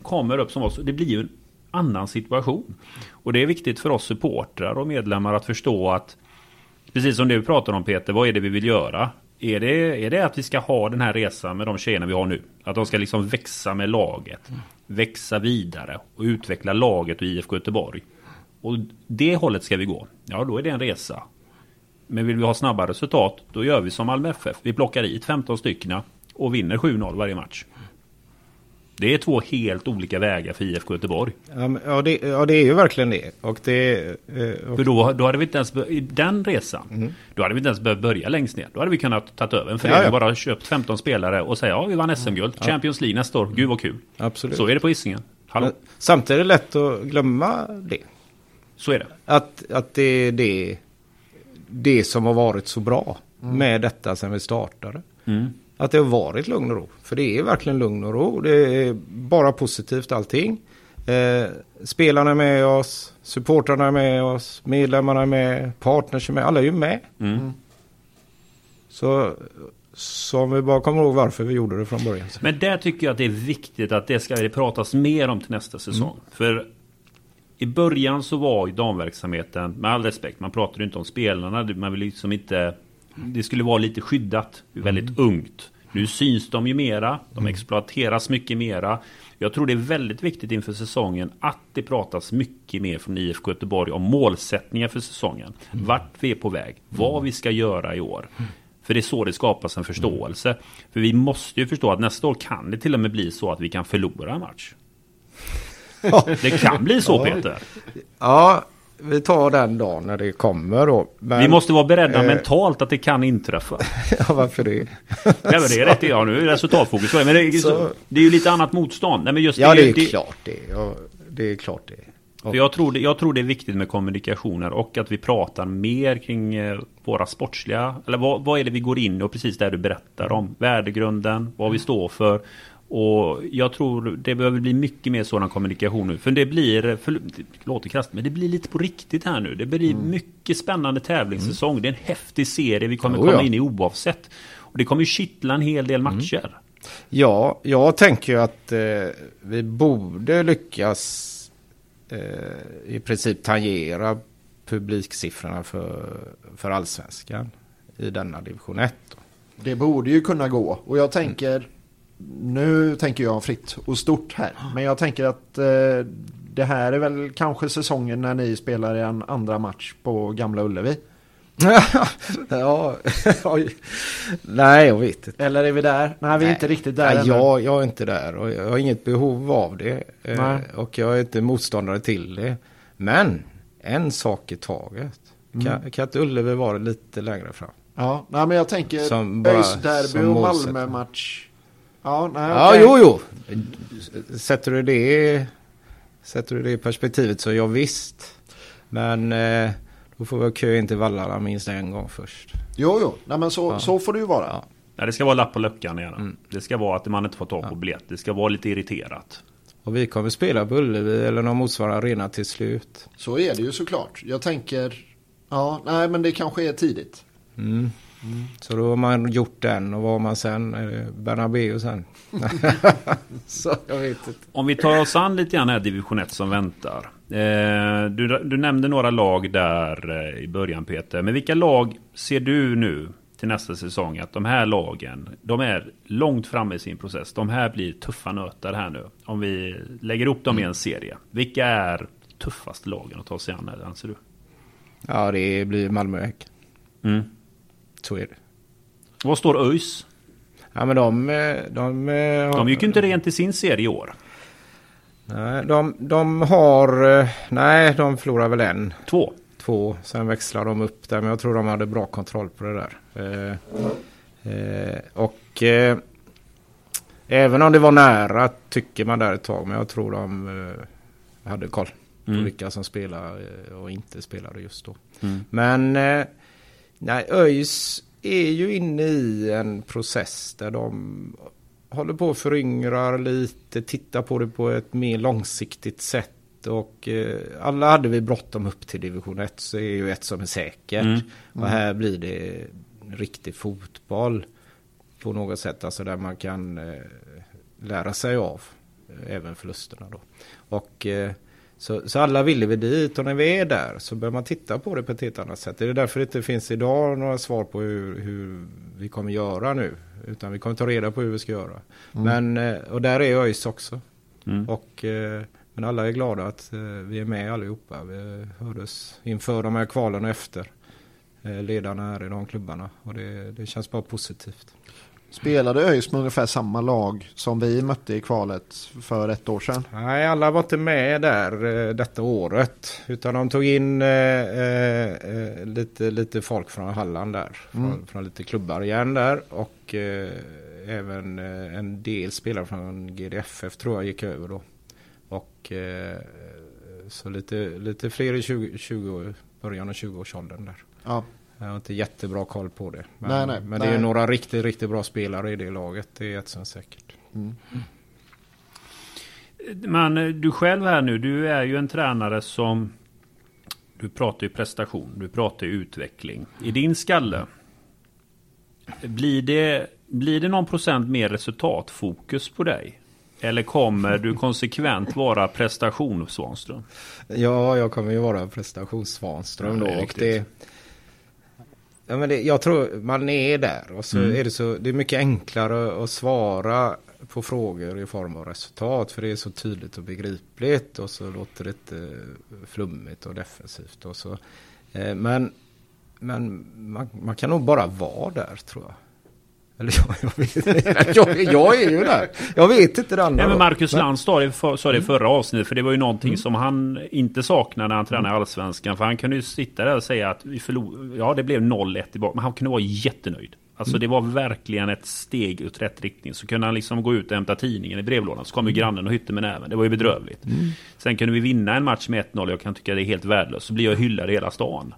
kommer upp som oss. Det blir ju annan situation. Och det är viktigt för oss supportrar och medlemmar att förstå att Precis som du pratar om Peter, vad är det vi vill göra? Är det, är det att vi ska ha den här resan med de tjejerna vi har nu? Att de ska liksom växa med laget. Växa vidare och utveckla laget och IFK Göteborg. Och det hållet ska vi gå. Ja, då är det en resa. Men vill vi ha snabba resultat, då gör vi som Malmö FF. Vi plockar hit 15 stycken och vinner 7-0 varje match. Det är två helt olika vägar för IFK Göteborg. Ja, ja, det, ja det är ju verkligen det. Och det eh, och, För då, då hade vi inte ens, i den resan, då hade vi inte ens behövt börja längst ner. Då hade vi kunnat ta över en förening Ja, ja. och bara köpt 15 spelare och säga ja, vi vann SM-guld, Champions League nästa år, gud vad kul. absolut. Så är det på Hisingen. Samtidigt är det lätt att glömma det. så är det. Att, att det är det, det som har varit så bra med detta sedan vi startade. Mm. Att det har varit lugn och ro. För det är verkligen lugn och ro. Det är bara positivt allting. Eh, spelarna är med oss, supportrarna är med oss, medlemmarna är med, partners är med. Alla är ju med. Mm. Så, så om vi bara kommer ihåg varför vi gjorde det från början. Men där tycker jag att det är viktigt att det ska det pratas mer om till nästa säsong. För i början så var ju damverksamheten, med all respekt, man pratar ju inte om spelarna, man vill liksom inte... Det skulle vara lite skyddat, väldigt ungt. Nu syns de ju mera, de exploateras mycket mera. Jag tror det är väldigt viktigt inför säsongen att det pratas mycket mer från IFK Göteborg om målsättningar för säsongen. Vart vi är på väg, vad vi ska göra i år. För det är så det skapas en förståelse. För vi måste ju förstå att nästa år kan det till och med bli så att vi kan förlora en match. Det kan bli så Peter. Ja, vi tar den dagen när det kommer då. Men, Vi måste vara beredda eh, mentalt att det kan inträffa. ja, varför det? Ja, men det är rätt, ja, nu är resultatfokus. Men det Så- det är ju lite annat motstånd. Nej, men just Ja, det är det, klart det. Ja, det är klart det. För jag, tror det, jag tror det är viktigt med kommunikationer och att vi pratar mer kring eh, våra sportsliga, eller vad, vad är det vi går in och precis det du berättar om. Värdegrunden, vad vi står för. Och jag tror det behöver bli mycket mer sådan kommunikation nu. För det blir, för, det låter krasst, men det blir lite på riktigt här nu. Det blir mycket spännande tävlingssäsong. Det är en häftig serie vi kommer Jo, komma ja. in i oavsett. Och det kommer ju kittla en hel del matcher. Ja, jag tänker ju att eh, vi borde lyckas eh, i princip tangera publiksiffrorna för, för allsvenskan i denna division 1. då. Det borde ju kunna gå. Och jag tänker, nu tänker jag fritt och stort här. Men jag tänker att eh, det här är väl kanske säsongen när ni spelar en andra match på Gamla Ullevi. ja, oj. nej jag vet inte. Eller är vi där? Nej, vi är inte riktigt där Nej, jag, jag är inte där och jag har inget behov av det. Eh, Nej. och jag är inte motståndare till det. Men en sak i taget. Mm. Kan, kan inte Ullevi vara lite längre fram? Ja, nej, men jag tänker ÖIS-derby och. Malmö-match. Ja, nej, Ja, jo, jo. Sätter du det, sätter du det i perspektivet så ja, visst. Men eh, då får vi ha kö in till vallarna minst en gång först. Jo, jo. Nej, men så, så får det ju vara. Ja. Nej, det ska vara lapp på luckan igen. Det ska vara att man inte får tag på biljett. Det ska vara lite irriterat. Och vi kommer spela på Ullevi eller någon motsvarande arena till slut. Så är det ju såklart. Jag tänker, ja, nej, men det kanske är tidigt. Mm. Så då har man gjort den och vad har man sen? Bernabéu sen? så jag vet inte. Om vi tar oss an lite grann här division 1 som väntar. Eh, du, du nämnde några lag där eh, i början Peter. Men vilka lag ser du nu till nästa säsong att de här lagen, de är långt framme i sin process. De här blir tuffa nötar här nu. Om vi lägger upp dem i en serie. Vilka är tuffaste lagen att ta sig an här, anser du? Ja, det blir Malmö Häck. Mm. Så är det. Vad står ÖIS? Ja, men de... eh, De, eh, De gick ju inte rent i sin serie i år. Nej, de, de har... eh, Nej, de förlorar väl en. Två. Två. Sen växlar de upp där. Men jag tror de hade bra kontroll på det där. Eh, eh, och... Eh, även om det var nära tycker man där ett tag. Men jag tror de hade koll. På Mm. vilka som spelar eh, och inte spelade just då. Mm. Men... Nej, ÖIS är ju inne i en process där de håller på och föryngrar lite, tittar på det på ett mer långsiktigt sätt. Och eh, alla hade vi bråttom upp till division 1 så är ju ett som är säkert. Mm. Och här blir det riktig fotboll på något sätt. Alltså där man kan eh, lära sig av eh, även förlusterna då. Och eh, så, så alla ville vi dit och när vi är där så bör man titta på det på ett helt annat sätt. Det är därför det inte finns idag några svar på hur, hur vi kommer göra nu. Utan vi kommer ta reda på hur vi ska göra. Men, eh, och där är ÖIS också. Mm. Och, eh, men alla är glada att eh, vi är med allihopa. Vi hördes inför de här kvalen och efter. Ledarna här i de klubbarna. Och det, det känns bara positivt. Spelade ÖIS med ungefär samma lag som vi mötte i kvalet för ett år sedan? Nej, alla var inte med där eh, detta året. Utan de tog in eh, eh, eh, lite, lite folk från Halland där. Från, Mm. från lite klubbar igen där. Och eh, även en del spelare från GDFF tror jag gick över då. Och eh, så lite, lite fler i 20, 20, början av 20-årsåldern där. Ja, Jag har inte jättebra koll på det. Men, Nej, nej, men det är nej. några riktigt, riktigt bra spelare i det laget. Det är ett som säkert. mm. Men eh, du själv här nu, du är ju en tränare som... Du pratar ju prestation, du pratar ju utveckling. I din skalle, blir det, blir det någon procent mer resultatfokus på dig? Eller kommer du konsekvent vara prestation Svanström? Ja, jag kommer ju vara prestationssvanström Ja, då. det är och det, ja, men det, jag tror man är där. Och så Mm. är det, så, det är mycket enklare att svara på frågor i form av resultat. För det är så tydligt och begripligt. Och så låter det inte flummigt och defensivt. Och så. Eh, Men, men man, man kan nog bara vara där tror jag. Eller jag, jag vet jag, jag är ju där. Jag vet inte det andra. Nej, men. Marcus Lantz sa det, för, sa det i förra avsnittet, för det var ju någonting som han inte saknade när han tränade i Allsvenskan. För han kunde ju sitta där och säga att vi förlorade, ja det blev 0-1 tillbaka, men han kunde vara jättenöjd. Alltså det var verkligen ett steg åt rätt riktning. Så kunde han liksom gå ut och hämta tidningen i brevlådan. Så kom ju grannen och hytte med näven. Det var ju bedrövligt. Sen kunde vi vinna en match med 1-0. Jag kan tycka det är helt värdelöst. Så blir jag hyllad i hela stan.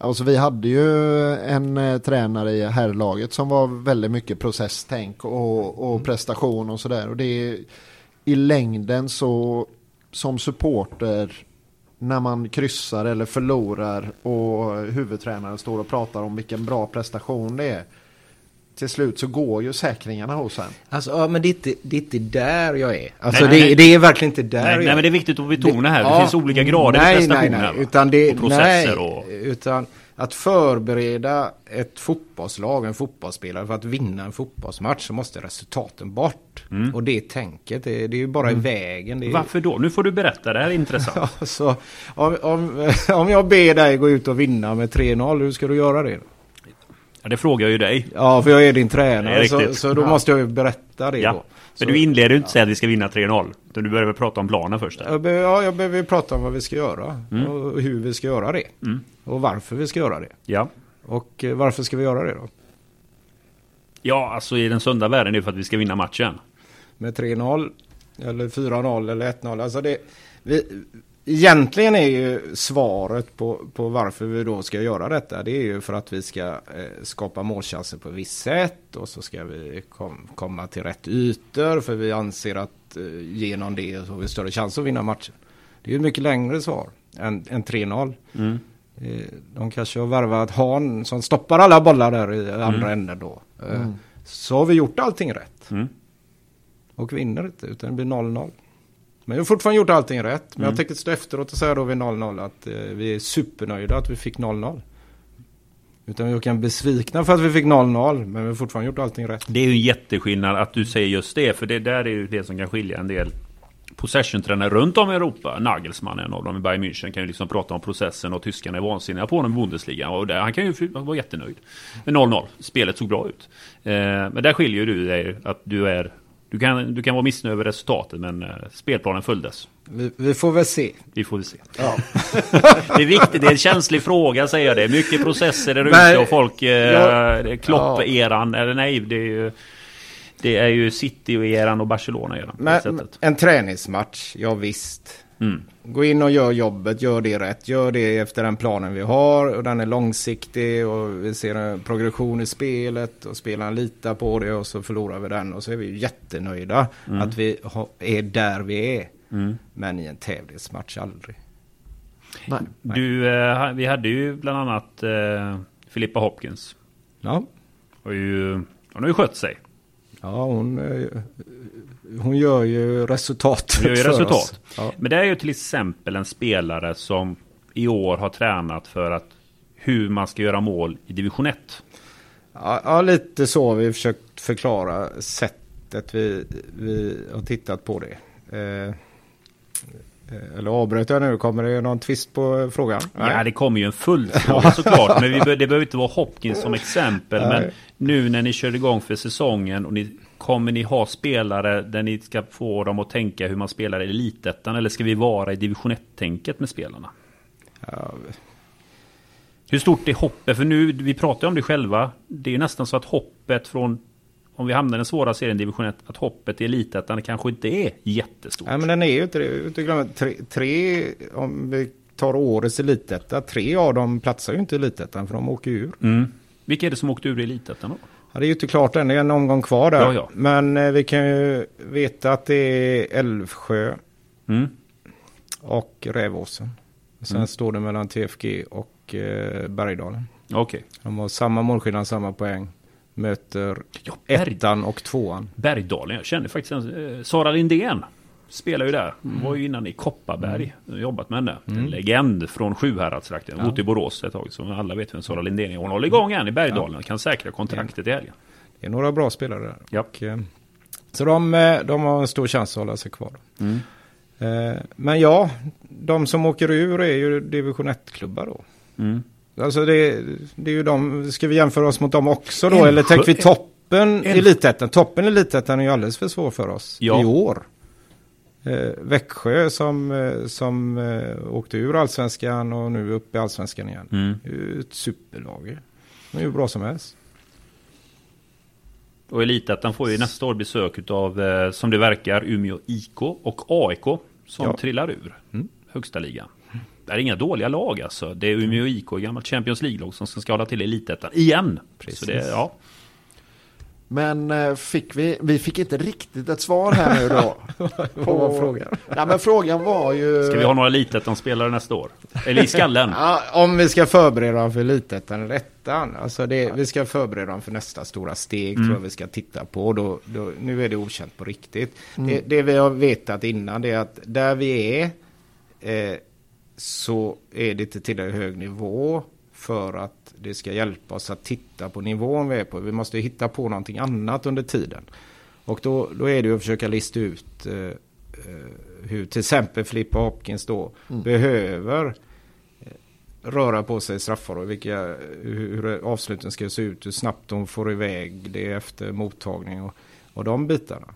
Alltså vi hade ju en eh, tränare i herrlaget som var väldigt mycket processtänk och, och prestation och sådär. Och det är i längden så som supporter när man kryssar eller förlorar och huvudtränaren står och pratar om vilken bra prestation det är. Till slut så går ju säkringarna hos en. Alltså, ja, men det är, inte, det är inte där jag är. Alltså, Nej, det, nej. det är verkligen inte där Nej, jag nej, är. men det är viktigt att betona här. Det Ja, finns olika grader nej, i prestationer. Nej, nej, utan det, och processer nej, och... utan att förbereda ett fotbollslag, en fotbollsspelare för att vinna en fotbollsmatch så måste resultaten bort. Och det tänket, det, det är ju bara i vägen. Det är, Mm. Varför då? Nu får du berätta. Det här är intressant. Så, om, om, om jag ber dig gå ut och vinna med 3-0, hur ska du göra det? Ja, det frågar jag ju dig. Ja, för jag är din tränare, är så, så då Ja. måste jag ju berätta det Ja. då. Så- Men du inleder ju inte säga att vi ska vinna 3-0. Utan du börjar väl prata om planen först. Där. Ja, jag behöver prata om vad vi ska göra och hur vi ska göra det. Mm. Och varför vi ska göra det. Ja. Och eh, varför ska vi göra det då? ja, alltså i den sunda världen är det för att vi ska vinna matchen. Med 3-0 eller 4-0 eller 1-0. Alltså det, vi, egentligen är ju svaret på, på varför vi då ska göra detta. Det är ju för att vi ska eh, skapa målchanser på ett visst sätt. Och så ska vi kom, komma till rätt ytor. För vi anser att eh, genom det så har vi större chans att vinna matchen. Det är ju mycket längre svar än, än 3-0. Mm. Eh, De kanske har värvat Han som stoppar alla bollar där i andra änden då. Eh, Så har vi gjort allting rätt. Mm. Och vinner inte, utan det blir 0-0. Men vi har fortfarande gjort allting rätt. Men jag tänker stå efteråt och säga då vid 0-0 att eh, vi är supernöjda att vi fick 0-0. Utan vi kan besvikna för att vi fick 0-0, men vi har fortfarande gjort allting rätt. Det är ju en jätteskillnad att du säger just det. För det där är ju det som kan skilja en del possession-tränare runt om i Europa. Nagelsmann är en av dem i Bayern München. Kan ju liksom prata om processen och tyskarna är vansinniga på honom i Bundesliga. Och där, han kan ju vara jättenöjd. Men 0-0. Spelet såg bra ut. Eh, men där skiljer du dig att du är... Du kan, du kan vara missnöjd över resultatet men eh, spelplanen följdes. Vi, vi får väl se. Vi får väl se. Ja. Det är viktigt, det är en känslig fråga säger jag det. Mycket processer där ute och folk... Eh, Ja. Klopp-eran, eller nej, det är ju... Det är ju City-eran och Barcelona-eran. en träningsmatch, ja visst. Mm. Gå in och gör jobbet, gör det rätt, gör det efter den planen vi har och den är långsiktig och vi ser en progression i spelet och spelaren litar på det och så förlorar vi den och så är vi jättenöjda att vi är där vi är. Mm. Men i en tävlingsmatch aldrig. Nej. Du, eh, vi hade ju bland annat eh, Filippa Hopkins. Ja, Och ju, hon har ju skött sig. ja hon, eh, hon gör ju resultat Hon gör ju för resultat. oss. Ja. Men det är ju till exempel en spelare som i år har tränat för att hur man ska göra mål i division 1. Ja, ja, lite så har vi försökt förklara sättet vi, vi har tittat på det. Eh, eh, eller avbröt jag nu? Kommer det någon twist på frågan? Ja, det kommer ju en följdfråga såklart. Men vi, det behöver inte vara Hopkins som exempel. Men Nej. nu när ni kör igång för säsongen och ni Kommer ni ha spelare där ni ska få dem att tänka hur man spelar i elitettan? Eller ska vi vara i division 1-tänket med spelarna? Ja, Hur stort är hoppet? För nu, vi pratar ju om det själva. Det är nästan så att hoppet från... Om vi hamnar i den svåra serien division 1, att hoppet i elitettan kanske inte är jättestort. Nej, men den är ju inte det. Tre, tre, om vi tar årets elitetta, tre av dem platsar ju inte i elitettan för de åker ur. Mm. Vilka är det som åkte ur i elitettan då? Ja, det är ju inte klart än, det är en omgång kvar där. Ja, ja. Men eh, vi kan ju veta att det är Älvsjö Mm. och Rävåsen. Sen Mm. står det mellan TFG och eh, Bergdalen. Okej. De har samma målskillnad, samma poäng. möter Ja, Berg, ettan och tvåan. Bergdalen. Jag kände faktiskt en, eh, Sara Lindén. Spelar ju där. Hon var ju innan i Kopparberg. Har jobbat med henne. En legend från Sjuhäradstrakten. Ja. Bott i Borås ett tag. Så alla vet vem Sara Lindén är. Hon håller igång än i Bergdalen. Kan säkra kontraktet i helgen. Det är några bra spelare där. Ja. Och, eh, så de, eh, de har en stor chans att hålla sig kvar. Mm. Eh, Men ja, de som åker ur är ju division 1-klubbar då. Mm. Alltså det, det är ju de, ska vi jämföra oss mot dem också då? Eller tänker vi toppen Älv- elitettan? Toppen elitettan är ju alldeles för svår för oss Ja. i år. Eh, Växjö som, eh, som eh, åkte ur allsvenskan och nu är uppe i allsvenskan igen. Mm. Ett superlag. De är ju bra som helst. Och Elitettan får ju nästa år besök av, som det verkar, Umeå IK och AIK som Ja. trillar ur Mm. högsta ligan. Det är inga dåliga lag alltså. Det är Umeå IK, gammalt Champions League-lag som ska hålla till Elitettan igen. Precis. Så det, ja. Men eh, fick vi, vi fick inte riktigt ett svar här nu då. Vad var frågan? Nej men frågan var ju... Ska vi ha några Elitettan-spelare nästa år? Eller i skallen? Ja, om vi ska förbereda dem för elitettan eller ettan. Alltså det, vi ska förbereda dem för nästa stora steg tror jag vi ska titta på. Då, då, nu är det okänt på riktigt. Det, det vi har vetat innan det är att där vi är eh, så är det inte tillräckligt hög nivå för att det ska hjälpa oss att titta på nivån vi är på. Vi måste hitta på någonting annat under tiden. Och då, då är det ju att försöka lista ut eh, eh, hur till exempel Filippa Hopkins då behöver eh, röra på sig straffar och vilka, hur, hur avsluten ska se ut, hur snabbt de får iväg det efter mottagning och, och de bitarna.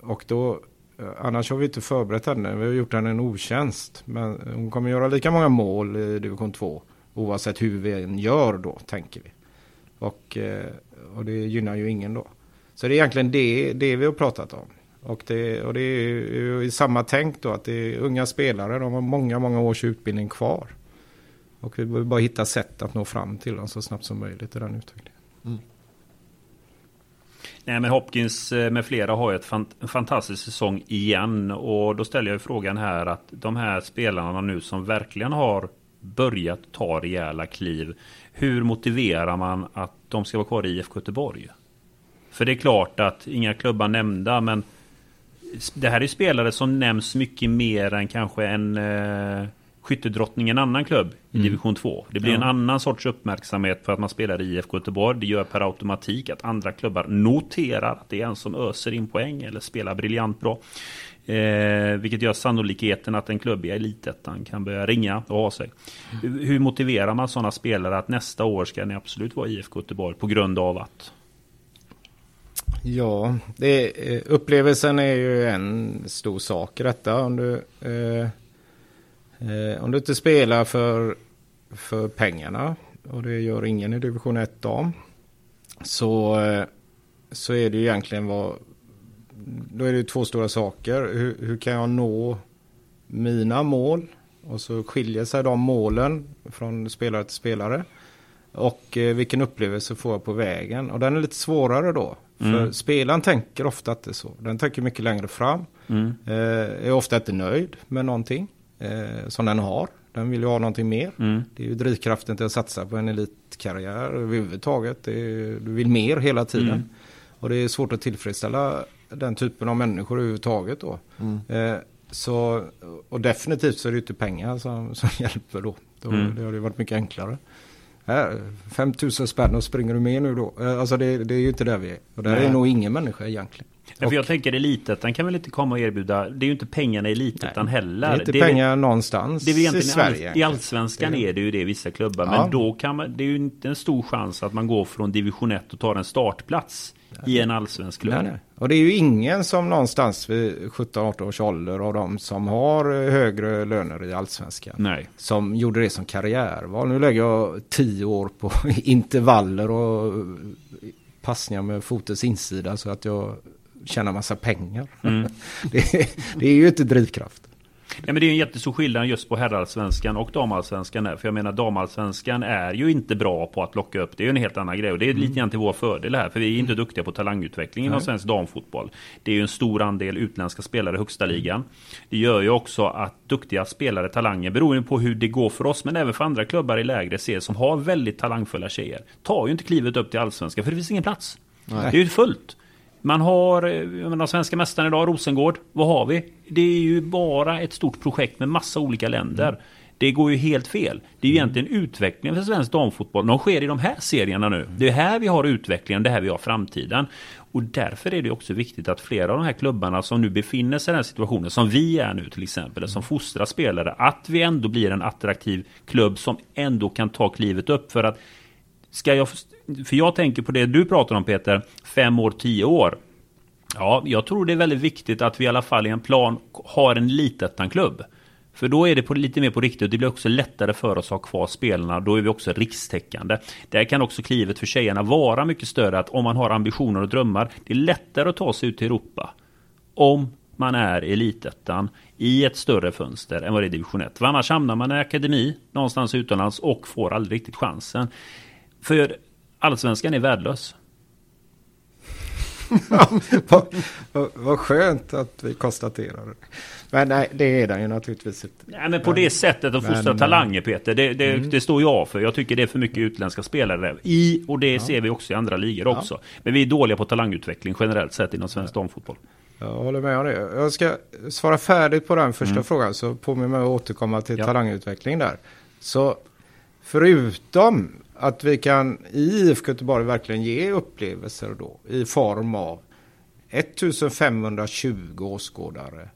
Och då, eh, annars har vi inte förberett henne, vi har gjort henne en otjänst. Men hon kommer göra lika många mål i division 2 oavsett hur vi än gör då, tänker vi. Och, eh, och det gynnar ju ingen då. Så det är egentligen det, det vi har pratat om. Och det, och det är ju i samma tänk då att det är unga spelare, de har många, många års utbildning kvar. Och vi behöver bara hitta sätt att nå fram till dem så snabbt som möjligt i den utvecklingen. Nej men Hopkins eh, med flera har ju ett fant- en fantastisk säsong igen. Och då ställer jag frågan här att de här spelarna nu som verkligen har börjat ta rejäla kliv. Hur motiverar man att de ska vara kvar i IFK Göteborg? För det är klart att inga klubbar nämnda men det här är spelare som nämns mycket mer än kanske en eh, skyttedrottning i en annan klubb i division 2. Det blir en annan sorts uppmärksamhet för att man spelar i IFK Göteborg. Det gör per automatik att andra klubbar noterar att det är en som öser in poäng eller spelar briljant bra. Eh, vilket gör sannolikheten att en klubb i elitettan kan börja ringa och ha sig. Hur, motiverar man sådana spelare att nästa år ska ni absolut vara IFK Göteborg på grund av att? Ja, det, eh, upplevelsen är ju en stor sak i detta. Om du, eh, eh, om du inte spelar för, för pengarna, och det gör ingen i division 1 dam, så, eh, så är det ju egentligen vad... Då är det två stora saker. Hur, hur kan jag nå mina mål? Och så skiljer sig de målen från spelare till spelare. Och eh, vilken upplevelse får jag på vägen? Och den är lite svårare då. För Mm. spelaren tänker ofta inte så. Den tänker mycket längre fram. Mm. Eh, är ofta inte nöjd med någonting eh, som den har. Den vill ju ha någonting mer. Mm. Det är ju drivkraften till att satsa på en elitkarriär överhuvudtaget. Det är, du vill mer hela tiden. Mm. Och det är svårt att tillfredsställa den typen av människor överhuvudtaget då. Eh, så, och definitivt så är det inte pengar som, som hjälper då. då Mm. Det hade varit mycket enklare. Här, 5 000 spänn och springer du med nu då? Eh, Alltså det, det är ju inte där vi är. Och där Nej. är nog ingen människa egentligen. Ja, för jag tänker elitettan kan väl inte komma och erbjuda, det är ju inte pengarna i elitettan heller. Det är inte Det är väl- pengar någonstans Det är väl i Sverige. all, i allsvenskan Det är det ju det i vissa klubbar. Ja. Men då kan man, det är ju inte en stor chans att man går från division 1 och tar en startplats i en allsvensk klubb. Nej, nej. Och det är ju ingen som någonstans vid 17-18 års ålder av de som har eh, högre löner i allsvenskan. Nej. Som gjorde det som karriärval. Nu lägger jag tio år på intervaller och passningar med fotens insida så att jag tjänar massa pengar. Mm. det, det är ju inte drivkraft. Nej, men det är en jättestor skillnad just på herrallsvenskan och damallsvenskan. För jag menar damallsvenskan är ju inte bra på att locka upp. Det är ju en helt annan grej. Och det är lite grann till vår fördel här. För vi är inte mm. duktiga på talangutveckling inom svensk damfotboll. Det är ju en stor andel utländska spelare i högsta ligan. Det gör ju också att duktiga spelare, talanger, beroende på hur det går för oss, men även för andra klubbar i lägre serier som har väldigt talangfulla tjejer, tar ju inte klivet upp till allsvenskan för det finns ingen plats. Nej. Det är ju fullt. Man har, jag menar, svenska mästaren idag, Rosengård. Vad har vi? Det är ju bara ett stort projekt med massa olika länder. Mm. Det går ju helt fel. Det är ju mm. egentligen utvecklingen för svensk damfotboll. De sker i de här serierna nu. Det är här vi har utvecklingen, det är här vi har framtiden. Och därför är det också viktigt att flera av de här klubbarna som nu befinner sig i den här situationen, som vi är nu till exempel, som fostrar spelare, att vi ändå blir en attraktiv klubb som ändå kan ta klivet upp. För att ska jag för jag tänker på det du pratar om Peter, fem år, tio år. Ja, jag tror det är väldigt viktigt att vi i alla fall i en plan har en litettan-klubb. För då är det på, lite mer på riktigt och det blir också lättare för oss att ha kvar spelarna. Då är vi också rikstäckande. Där kan också klivet för tjejerna vara mycket större. Att om man har ambitioner och drömmar, det är lättare att ta sig ut till Europa. Om man är i elitettan i ett större fönster än vad det är i division 1. För annars hamnar man i akademi någonstans utomlands och får aldrig riktigt chansen. För Allsvenskan är värdelös. vad, vad, vad skönt att vi konstaterar det. Men nej, det är den ju naturligtvis inte. Nej, men på det sättet att fostra men, talanger Peter, det, det, mm. det, står jag för. Jag tycker det är för mycket utländska spelare i, och det ja. ser vi också i andra ligor ja. också. Men vi är dåliga på talangutveckling generellt sett inom svensk ja. damfotboll. Jag håller med om det. Jag ska svara färdigt på den första mm. frågan så påminner mig att återkomma till ja. talangutveckling där. Så förutom att vi kan i IFK Göteborg verkligen ge upplevelser då i form av 1520 åskådare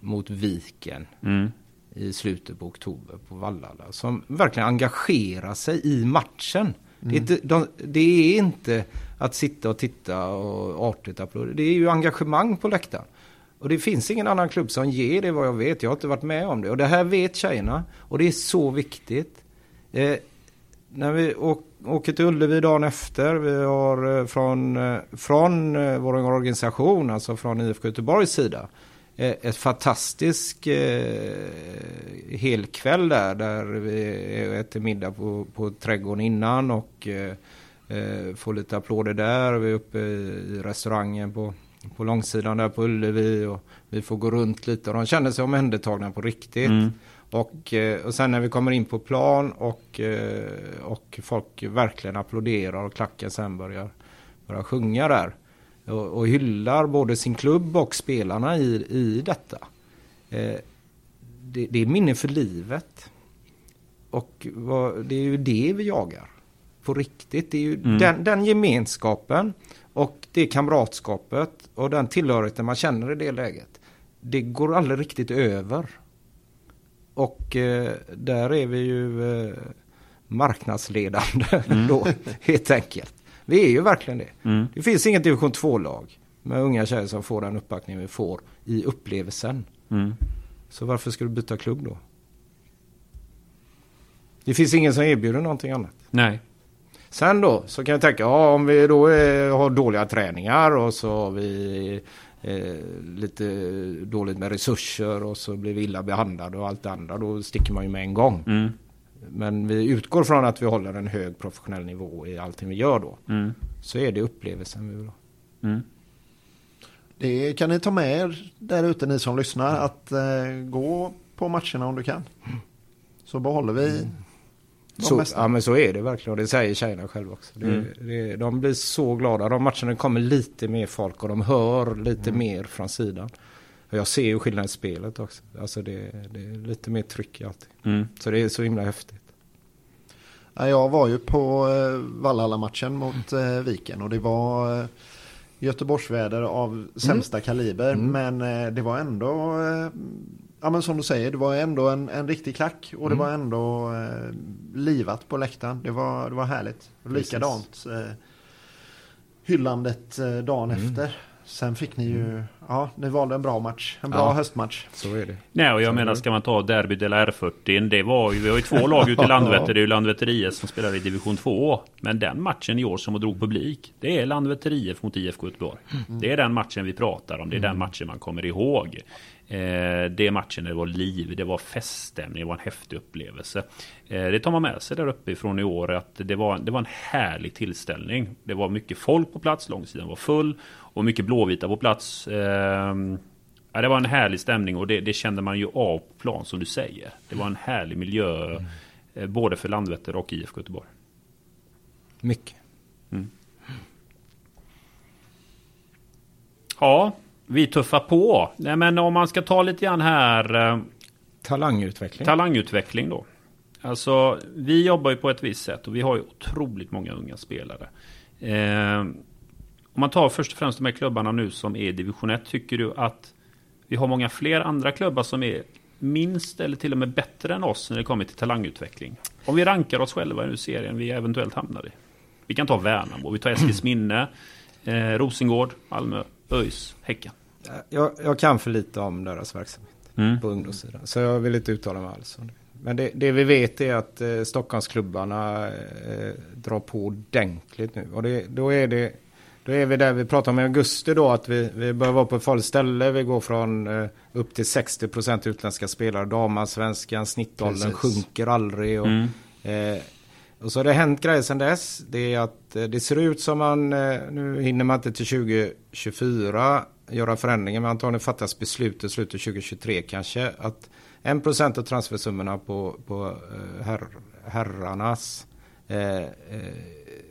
mot Viken mm. i slutet på oktober på Vallala. Som verkligen engagerar sig i matchen. Mm. Det, är inte, de, det, är inte, att sitta och titta och artigt applådera. Det är ju engagemang på läktaren. Och det finns ingen annan klubb som ger det vad jag vet. Jag har inte varit med om det. Och det här vet tjejerna. Och det är så viktigt. Eh, när vi åker till Ullevi dagen efter, vi har eh, från, eh, från eh, vår organisation, alltså från IFK Göteborgs sida, ett fantastisk eh, helkväll där, där vi äter middag på, på trädgården innan och eh, får lite applåder där. Vi är uppe i restaurangen på, på långsidan där på Ullevi och vi får gå runt lite och de känner sig omhändertagna på riktigt. Mm. Och, eh, och sen när vi kommer in på plan och, eh, och folk verkligen applåderar och klacken sen börjar, börjar sjunga där. Och, och hyllar både sin klubb och spelarna i, i detta. Eh, det, det är minne för livet. Och vad, det är ju det vi jagar. På riktigt. Det är ju mm. den, den gemenskapen och det kamratskapet och den tillhörigheten man känner i det läget. Det går aldrig riktigt över. Och eh, där är vi ju eh, marknadsledande mm. då, helt enkelt. Vi är ju verkligen det. Mm. Det finns inget division 2-lag med unga tjejer som får den uppbackning vi får i upplevelsen. Mm. Så varför ska du byta klubb då? Det finns ingen som erbjuder någonting annat. Nej. Sen då så kan jag tänka, ja om vi då är, har dåliga träningar och så har vi eh, lite dåligt med resurser och så blir vi illa behandlade och allt det andra. Då sticker man ju med en gång. Mm. Men vi utgår från att vi håller en hög professionell nivå i allting vi gör då. Mm. Så är det upplevelsen vi vill ha. Mm. Det kan ni ta med er där ute ni som lyssnar. Att eh, gå på matcherna om du kan. Så behåller vi Så, ja men så är det verkligen och det säger tjejerna själva också. Det, mm. det, de blir så glada. De matcherna kommer lite mer folk och de hör lite mm. mer från sidan. Och jag ser ju skillnad i spelet också. Alltså det, det är lite mer tryck i allting. Mm. Så det är så himla häftigt. Jag var ju på eh, Vallhalla-matchen mot eh, Viken och det var eh, Göteborgsväder av sämsta mm. kaliber. Mm. Men det var ändå ja men som du säger, det var ändå en, en riktig klack och mm. det var ändå eh, livat på läktaren. Det var, det var härligt. Precis. Likadant eh, hyllandet eh, dagen mm. efter. Sen fick ni ju, mm. ja, ni valde en bra match. En bra ja, höstmatch. Så är det. Nej, och jag så menar, ska man ta Derby del R40, det var ju, vi har ju två lag ute i Landvetter. Det är ju Landvetter IF som spelar i division 2. Men den matchen i år som drog publik, det är Landvetter IF mot IFK Göteborg. Mm. Det är den matchen vi pratar om, det är den mm. matchen man kommer ihåg. Eh, det är matchen det var liv, det var feststämning, det var en häftig upplevelse. Eh, det tar man med sig där uppe ifrån i år att det var, det var en härlig tillställning. Det var mycket folk på plats, långsidan var full och mycket blåvita på plats. Eh, ja, det var en härlig stämning och det, det, kände man ju av på plan som du säger. Det var en härlig miljö mm. eh, både för Landvetter och IFK Göteborg. Mycket. Mm. Ja, vi tuffar på. Nej, men om man ska ta lite grann här. Eh, talangutveckling. Talangutveckling då. Alltså, vi jobbar ju på ett visst sätt och vi har ju otroligt många unga spelare. Eh, om man tar först och främst de här klubbarna nu som är i division 1. Tycker du att vi har många fler andra klubbar som är minst eller till och med bättre än oss när det kommer till talangutveckling? Om vi rankar oss själva i serien vi eventuellt hamnar i. Vi kan ta Värnamo, vi tar Eskilsminne, eh, Rosengård, Malmö, ÖIS, Häcken. Jag, jag, kan för lite om deras verksamhet mm. på ungdomssidan. Så jag vill inte uttala mig alls om det. Men det, det vi vet är att eh, Stockholmsklubbarna eh, drar på ordentligt nu. Och det, då, är det, då är vi där vi pratade om i augusti då att vi, vi bör vara på ett ställe. Vi går från eh, upp till 60% utländska spelare. Damallsvenskan, snittåldern Precis. sjunker aldrig. Och, mm. eh, och så har det hänt grejer sedan dess. Det är att eh, det ser ut som man, eh, nu hinner man inte till 2024 göra förändringar, men antagligen fattas beslut i slutet 2023 kanske. Att 1% av transfersummorna på, på eh, herr, herrarnas eh,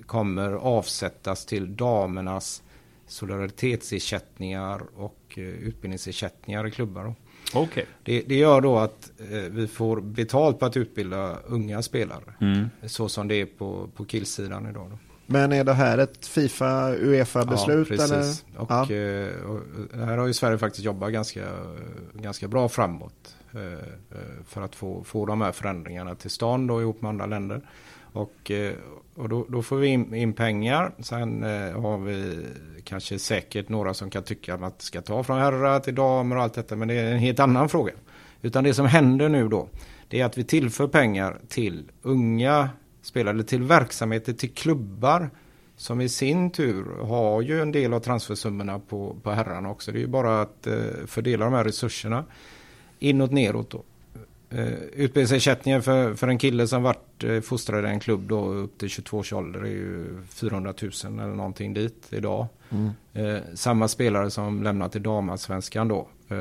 kommer avsättas till damernas solidaritetsersättningar och utbildningsersättningar i klubbar. Okay. Det, det, gör då att eh, vi får betalt på att utbilda unga spelare. Mm. Så som det är på, på killsidan idag. Då. Men är det här ett Fifa Uefa-beslut? Ja, precis. Eller? Och, ja. Eh, och, här har ju Sverige faktiskt jobbat ganska, ganska bra framåt. Eh, eh, för att få, få de här förändringarna till stånd och ihop med andra länder. Och, och då, då får vi in, in pengar. Sen eh, har vi kanske säkert några som kan tycka att man ska ta från herrar till damer och allt detta. Men det är en helt annan fråga. Utan det som händer nu då. Det är att vi tillför pengar till unga spelare, till verksamheter, till klubbar. Som i sin tur har ju en del av transfersummorna på, på herrarna också. Det är ju bara att eh, fördela de här resurserna inåt neråt då. Uh, utbildningsersättningen för, för en kille som varit uh, fostrad i en klubb då upp till 22 års ålder är ju 400 000 eller någonting dit idag. Mm. Uh, samma spelare som lämnar till damallsvenskan då uh,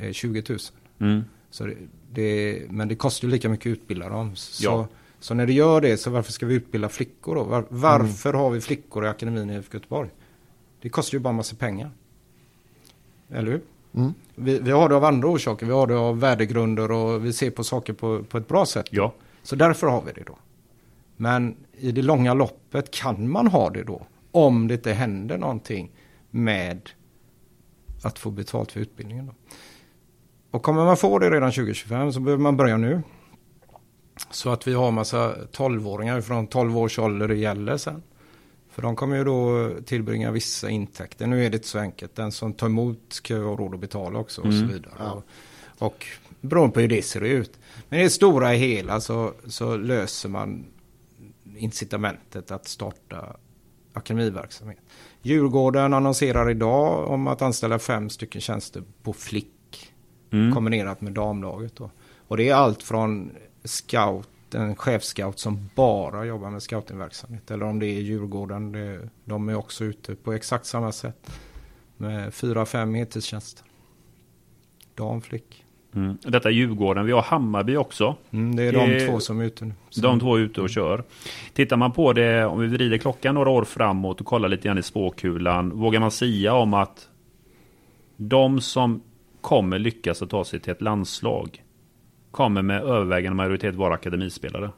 är 20 000. Mm. Så det, det, men det kostar ju lika mycket att utbilda dem. Så, ja. så när det gör det så varför ska vi utbilda flickor då? Var, varför mm. har vi flickor i akademin i Göteborg? Det kostar ju bara en massa pengar. Eller hur? Mm. Vi, vi, har det av andra orsaker. Vi har det av värdegrunder och vi ser på saker på, på ett bra sätt. Ja. Så därför har vi det då. Men i det långa loppet kan man ha det då. Om det inte händer någonting med att få betalt för utbildningen. Då. Och kommer man få det redan 2025 så behöver man börja nu. Så att vi har massa 12-åringar från 12 års ålder det gäller sen. För de kommer ju då tillbringa vissa intäkter. Nu är det inte så enkelt. Den som tar emot ska ju ha råd att betala också och mm. så vidare. Ja. Och, och beroende på hur det ser ut. Men i det stora hela så, så löser man incitamentet att starta akademiverksamhet. Djurgården annonserar idag om att anställa fem stycken tjänster på flick. Mm. Kombinerat med damlaget. Då. Och det är allt från scout en chefscout som bara jobbar med scoutingverksamhet. Eller om det är Djurgården. Det, de är också ute på exakt samma sätt. Med fyra, fem heltidstjänster. Damflick. Mm. Detta är Djurgården. Vi har Hammarby också. Mm, det är de det, två som är ute nu. De två är ute och kör. Tittar man på det, om vi vrider klockan några år framåt och kollar lite grann i spåkulan. Vågar man säga om att de som kommer lyckas att ta sig till ett landslag kommer med övervägande majoritet vara akademispelare.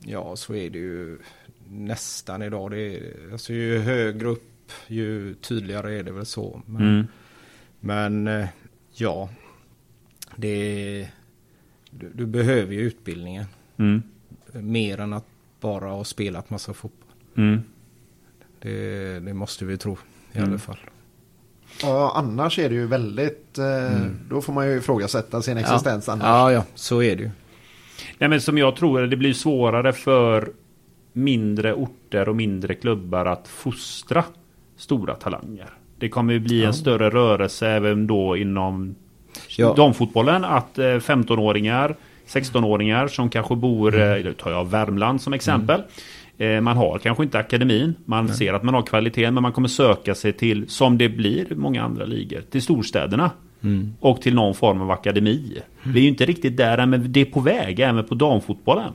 Ja, så är det ju nästan idag. Det är, alltså ju högre upp, ju tydligare är det väl så. Men, mm. men eh, ja, det du, du, behöver ju utbildningen. Mm. Mer än att bara ha spelat massa fotboll. Mm. Det, det, måste vi tro i alla mm. fall. Ja, annars är det ju väldigt, eh, mm. då får man ju ifrågasätta sin existens ja. annars. Ja, ja, så är det ju. Nej, men som jag tror, det blir svårare för mindre orter och mindre klubbar att fostra stora talanger. Det kommer ju bli ja. en större rörelse även då inom Ja. damfotbollen att eh, 15-åringar, 16-åringar som kanske bor, Mm. eh, tar jag Värmland som exempel. Eh, Man har kanske inte akademin, man ser att man har kvaliteten men man kommer söka sig till, som det blir i många andra ligor, till storstäderna. Mm. Och till någon form av akademi. Vi är ju inte riktigt där än, men det är på väg även på damfotbollen.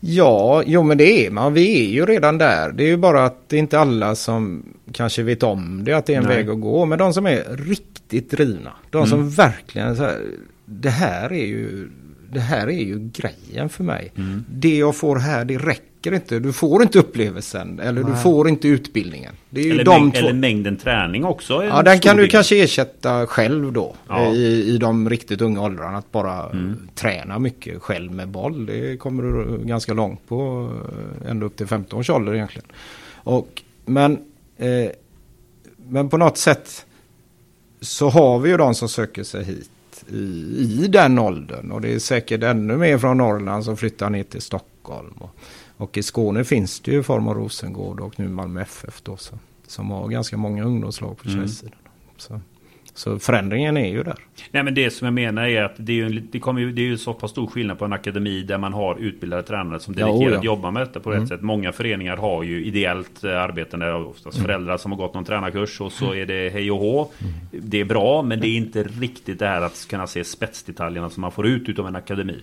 Ja, jo men det är man. Vi är ju redan där. Det är ju bara att det är inte alla som kanske vet om det, att det är en Nej. väg att gå. Men de som är riktigt drivna, de som verkligen så här, det här är ju det här är ju grejen för mig. Det jag får här, det räcker inte. Du får inte upplevelsen eller du Nej. får inte utbildningen. Det är ju Eller, de mäng, två. eller mängden träning också. Ja, en den kan du del. kanske ersätta själv då. Ja. I, I de riktigt unga åldrarna. Att bara eh, träna mycket själv med boll. Det kommer du ganska långt på. eh, Ända upp till 15 års ålder egentligen. Och, men, eh, men på något sätt så har vi ju de som söker sig hit i, i den åldern. Och det är säkert ännu mer från Norrland som flyttar ner till Stockholm. Och, och i Skåne finns det ju i form av Rosengård och nu Malmö FF då. Så, som har ganska många ungdomslag på Mm. tjejsidan. Så, så förändringen är ju där. Nej men det som jag menar är att det är ju, det kommer ju, det är ju så pass stor skillnad på en akademi där man har utbildade tränare som Ja, dedikerat oh ja. jobbar med detta på rätt sätt. Många föreningar har ju ideellt eh, arbetande, oftast föräldrar som har gått någon tränarkurs och så är det hej och hå. Det är bra men det är inte riktigt det här att kunna se spetsdetaljerna som man får ut utav en akademi.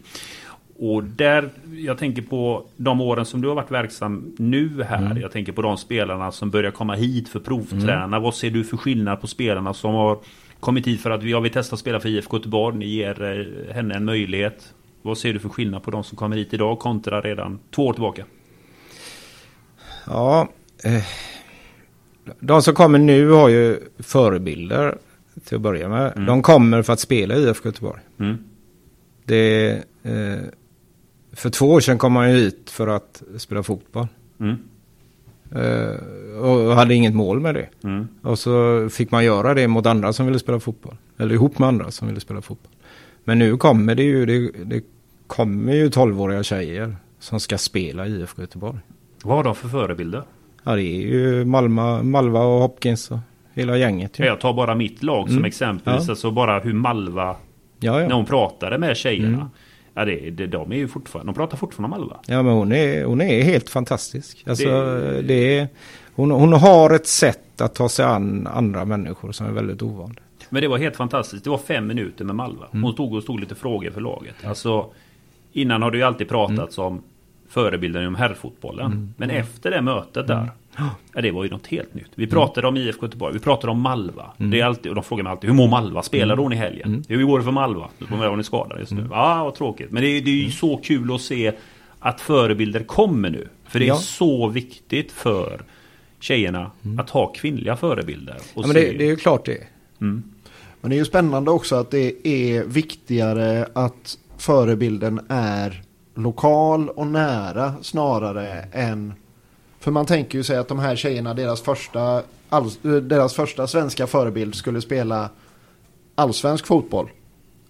Och där, jag tänker på de åren som du har varit verksam nu här. Jag tänker på de spelarna som börjar komma hit för provträna. Vad ser du för skillnad på spelarna som har kommit hit för att jag vill testa spela för IFK Göteborg. Ni ger eh, henne en möjlighet. Vad ser du för skillnad på de som kommer hit idag kontra redan två år tillbaka? Ja, eh, de som kommer nu har ju förebilder till att börja med. De kommer för att spela i IFK Göteborg. Mm. Det, eh, för två år sedan kom man ju hit för att spela fotboll. Mm. Eh, och hade inget mål med det. Mm. Och så fick man göra det mot andra som ville spela fotboll. Eller ihop med andra som ville spela fotboll. Men nu kommer det ju, det, det kommer ju 12-åriga tjejer som ska spela i IFK Göteborg. Vad har de för förebilder? Ja, det är ju Malma, Malva och Hopkins och hela gänget. Ju. Jag tar bara mitt lag som Mm. exempelvis. Ja. Alltså bara hur Malva, Ja, när ja. hon pratade med tjejerna. Mm. Ja, det, det, de är ju fortfarande, de pratar fortfarande om Malva. ja men hon är, hon är helt fantastisk. Alltså, Det- det... är, hon, hon har ett sätt att ta sig an andra människor som är väldigt ovanligt. Men det var helt fantastiskt. Det var fem minuter med Malva. Mm. Hon stod och stod lite frågor för laget. Alltså, innan har det ju alltid pratats Mm. om förebilden inom herrfotbollen. Men efter det mötet där. Ja, det var ju något helt nytt. Vi pratade om IFK Göteborg. Vi pratade om Malva. Mm. Det är alltid, och de frågar mig alltid hur mår Malva? Spelade hon i helgen? Hur går det för Malva? Hon är skadad just nu. Mm. Ja, vad tråkigt. Men det är, det är ju så kul att se att förebilder kommer nu. För det är Ja. så viktigt för tjejerna att ha kvinnliga förebilder. Och Mm. Ja, men det, det är ju klart det. Mm. Men det är ju spännande också att det är viktigare att förebilden är lokal och nära snarare än... För man tänker ju sig att de här tjejerna, deras första, all, deras första svenska förebild skulle spela allsvensk fotboll.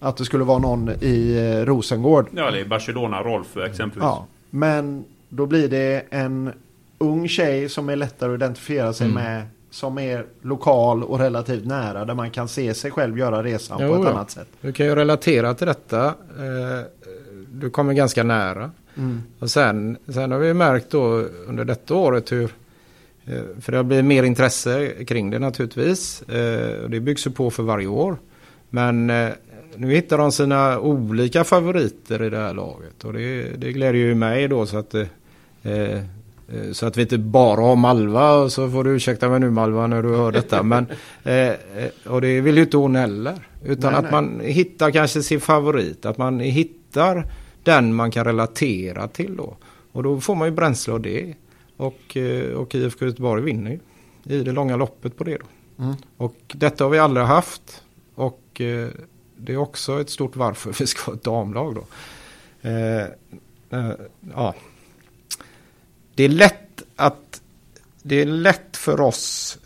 Att det skulle vara någon i eh, Rosengård. Ja, det är Barcelona, Rolf exempelvis. Ja, men då blir det en ung tjej som är lättare att identifiera sig Mm. med. Som är lokal och relativt nära. Där man kan se sig själv göra resan Jo, på ett ja. annat sätt. Du kan ju relatera till detta. Eh, Du kommer ganska nära. Mm. Och sen, sen har vi märkt då under detta året hur eh, för det har blivit mer intresse kring det naturligtvis. Eh, och Det byggs ju på för varje år. Men eh, nu hittar de sina olika favoriter i det här laget. Och det, det gläder ju mig då så att, eh, så att vi inte bara har Malva. Och så får du ursäkta mig nu Malva när du hör detta. Men, eh, och det vill ju inte hon heller. Utan Nej, att nej. man hittar kanske sin favorit. Att man hittar den man kan relatera till då. Och då får man ju bränsle av det. Och, eh, och IFK Göteborg vinner ju i det långa loppet på det då. Mm. Och detta har vi aldrig haft. Och eh, det är också ett stort varför vi ska ha ett damlag då. Eh, eh, ja. Det är lätt att det är lätt för oss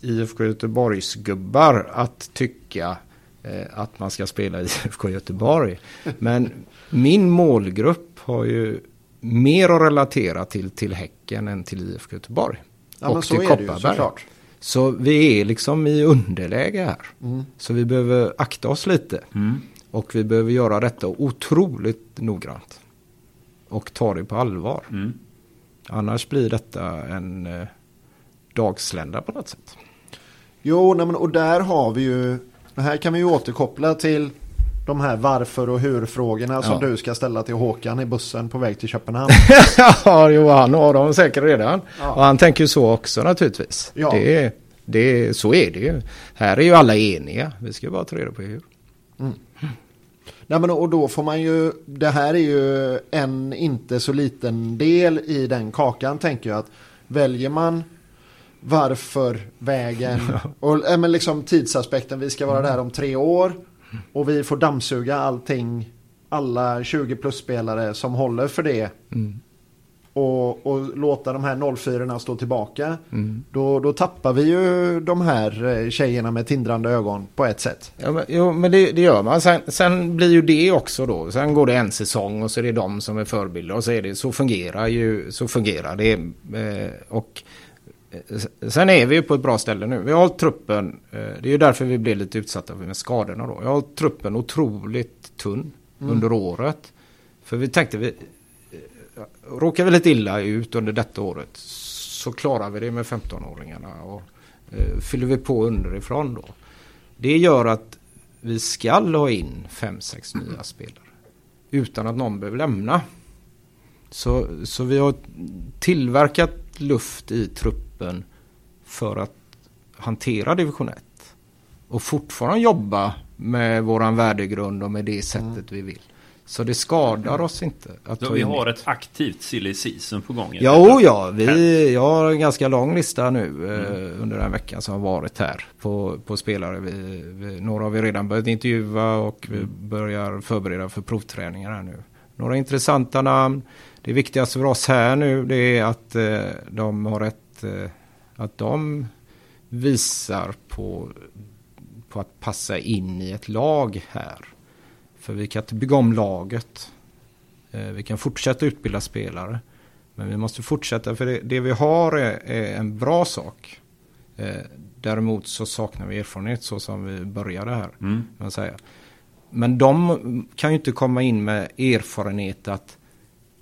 IFK Göteborgs gubbar att tycka eh, att man ska spela IFK Göteborg. Men min målgrupp har ju mer att relatera till till Häcken än till IFK Göteborg. Ja, och till är det ju Kopparberg. såklart. Så vi är liksom i underläge här. Mm. Så vi behöver akta oss lite. Mm. Och vi behöver göra detta otroligt noggrant. Och ta det på allvar. Mm. Annars blir detta en eh, dagslända på något sätt. Jo, nej, men, och där har vi ju, här kan vi ju återkoppla till de här varför och hur-frågorna som Ja. du ska ställa till Håkan i bussen på väg till Köpenhamn. ja, jo, han har dem säkert redan. Ja. Och han tänker ju så också naturligtvis. Ja. Det, det, så är det ju. Här är ju alla eniga. Vi ska bara ta reda på hur. Nej, men, och då får man ju, det här är ju en inte så liten del i den kakan tänker jag. att Väljer man varför vägen och äh, men liksom tidsaspekten, vi ska vara där om tre år och vi får dammsuga allting, alla 20 plus-spelare som håller för det Mm. och, och låta de här 04 stå tillbaka. Mm. Då, då tappar vi ju de här eh, tjejerna med tindrande ögon på ett sätt. Ja, men, jo, men det, det gör man. Sen, sen blir ju det också då. Sen går det en säsong och så är det de som är förebilder. Och så, är det, så fungerar ju så fungerar det. Eh, och sen är vi ju på ett bra ställe nu. Vi har hållit truppen. Eh, det är ju därför vi blev lite utsatta med skadorna då. Vi har hållit truppen otroligt tunn under året. För vi tänkte vi eh, råkar vi lite illa ut under detta året så klarar vi det med 15-åringarna. Och eh, fyller vi på underifrån då. Det gör att vi ska ha in 5-6 nya spelare. Utan att någon behöver lämna. Så, så vi har tillverkat luft i truppen för att hantera division 1. Och fortfarande jobba med våran värdegrund och med det sättet vi vill. Så det skadar oss inte. Att vi har ett aktivt silly season på gång. Ja, oh ja, vi, jag har en ganska lång lista nu eh, under den veckan som har varit här på, på spelare. Vi, vi, några har vi redan börjat intervjua och vi börjar förbereda för provträningar här nu. Några intressanta namn. Det viktigaste för oss här nu det är att eh, de har ett, eh, att de visar på, på att passa in i ett lag här. För vi kan inte bygga om laget. Eh, Vi kan fortsätta utbilda spelare. Men vi måste fortsätta för det, det vi har är, är en bra sak. Eh, däremot så saknar vi erfarenhet så som vi började här. Mm. Man säga. Men de kan ju inte komma in med erfarenhet att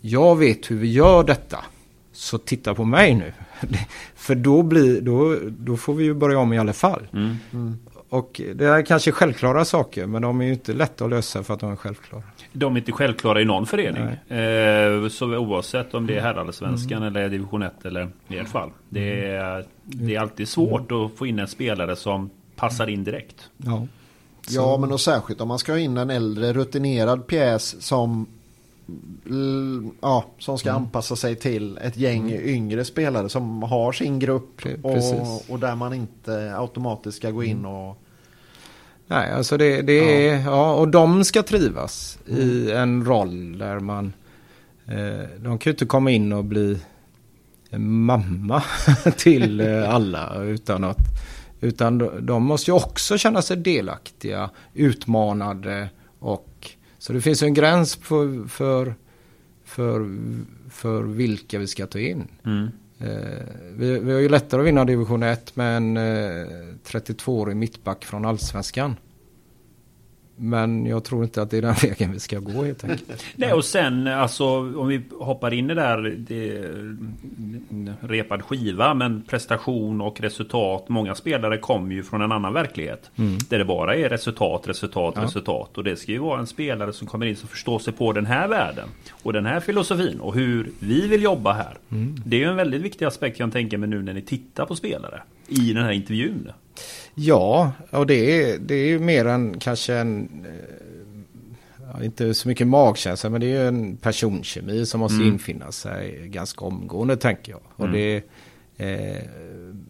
jag vet hur vi gör detta. Så titta på mig nu. för då, blir, då, då får vi ju börja om i alla fall. Mm. Och det är kanske självklara saker men de är ju inte lätta att lösa för att de är självklara. De är inte självklara i någon förening. Eh, så oavsett om det är herrallsvenskan eller division 1 eller i ert fall. Det är, det är alltid svårt att få in en spelare som passar in direkt. Ja. Ja, men och särskilt om man ska ha in en äldre rutinerad pjäs som ja, som ska anpassa sig till ett gäng yngre spelare som har sin grupp och, och där man inte automatiskt ska gå in och Nej, alltså det, det är, ja, och de ska trivas i en roll där man, eh, de kan ju inte komma in och bli mamma till eh, alla utan att, utan de- de måste ju också känna sig delaktiga, utmanade och, så det finns en gräns för, för, för, för vilka vi ska ta in. Mm. Eh, vi, vi har ju lättare att vinna division 1 med en eh, 32-årig mittback från allsvenskan. Men jag tror inte att det är den vägen vi ska gå helt enkelt. Nej och sen alltså om vi hoppar in i det där det, repad skiva men prestation och resultat. Många spelare kommer ju från en annan verklighet. Där det bara är resultat, resultat, Ja. resultat. Och det ska ju vara en spelare som kommer in som förstår sig på den här världen. Och den här filosofin och hur vi vill jobba här. Det är ju en väldigt viktig aspekt jag tänker mig nu när ni tittar på spelare. I den här intervjun. Ja, och det är, det är ju mer än kanske en, eh, inte så mycket magkänsla, men det är ju en personkemi som måste infinna sig ganska omgående tänker jag. Och det är eh,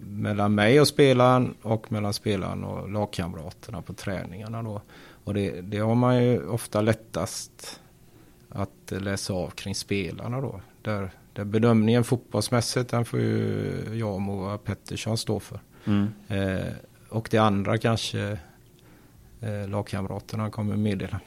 mellan mig och spelaren och mellan spelaren och lagkamraterna på träningarna då. Och det, det har man ju ofta lättast att läsa av kring spelarna då. Där, där bedömningen fotbollsmässigt den får ju jag och Moa Pettersson stå för. Mm. Eh, och det andra kanske eh, lagkamraterna kommer meddela.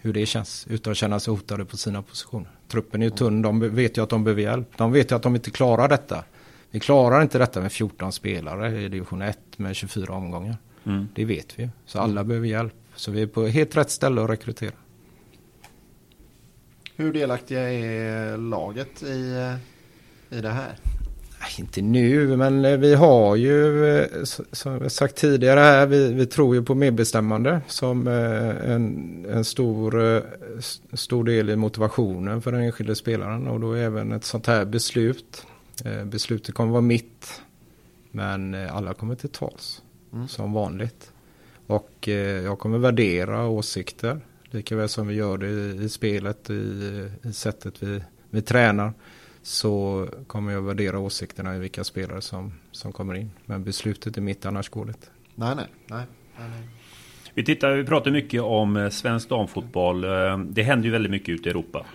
Hur det känns utan att känna sig hotade på sina positioner. Truppen är ju tunn, de vet ju att de behöver hjälp. De vet ju att de inte klarar detta Vi klarar inte detta med 14 spelare i division 1 med 24 omgångar. Mm. Det vet vi. Så alla behöver hjälp. Så vi är på helt rätt ställe att rekrytera. Hur delaktiga är laget i, i det här? Inte nu, men eh, vi har ju, eh, som jag sagt tidigare här, vi, vi tror ju på medbestämmande som eh, en, en stor, stor del i motivationen för den enskilde spelaren och då även ett sånt här beslut. Beslutet kommer vara mitt, men alla kommer till tals Mm. som vanligt. Och jag kommer värdera åsikter, lika väl som vi gör det i, i spelet, i, i sättet vi, vi tränar så kommer jag värdera åsikterna i vilka spelare som, som kommer in. Men beslutet är mitt, annars går det. Nej, nej. nej, nej. Vi, tittar, vi pratar mycket om eh, svensk damfotboll. Eh, Det händer ju väldigt mycket ute i Europa.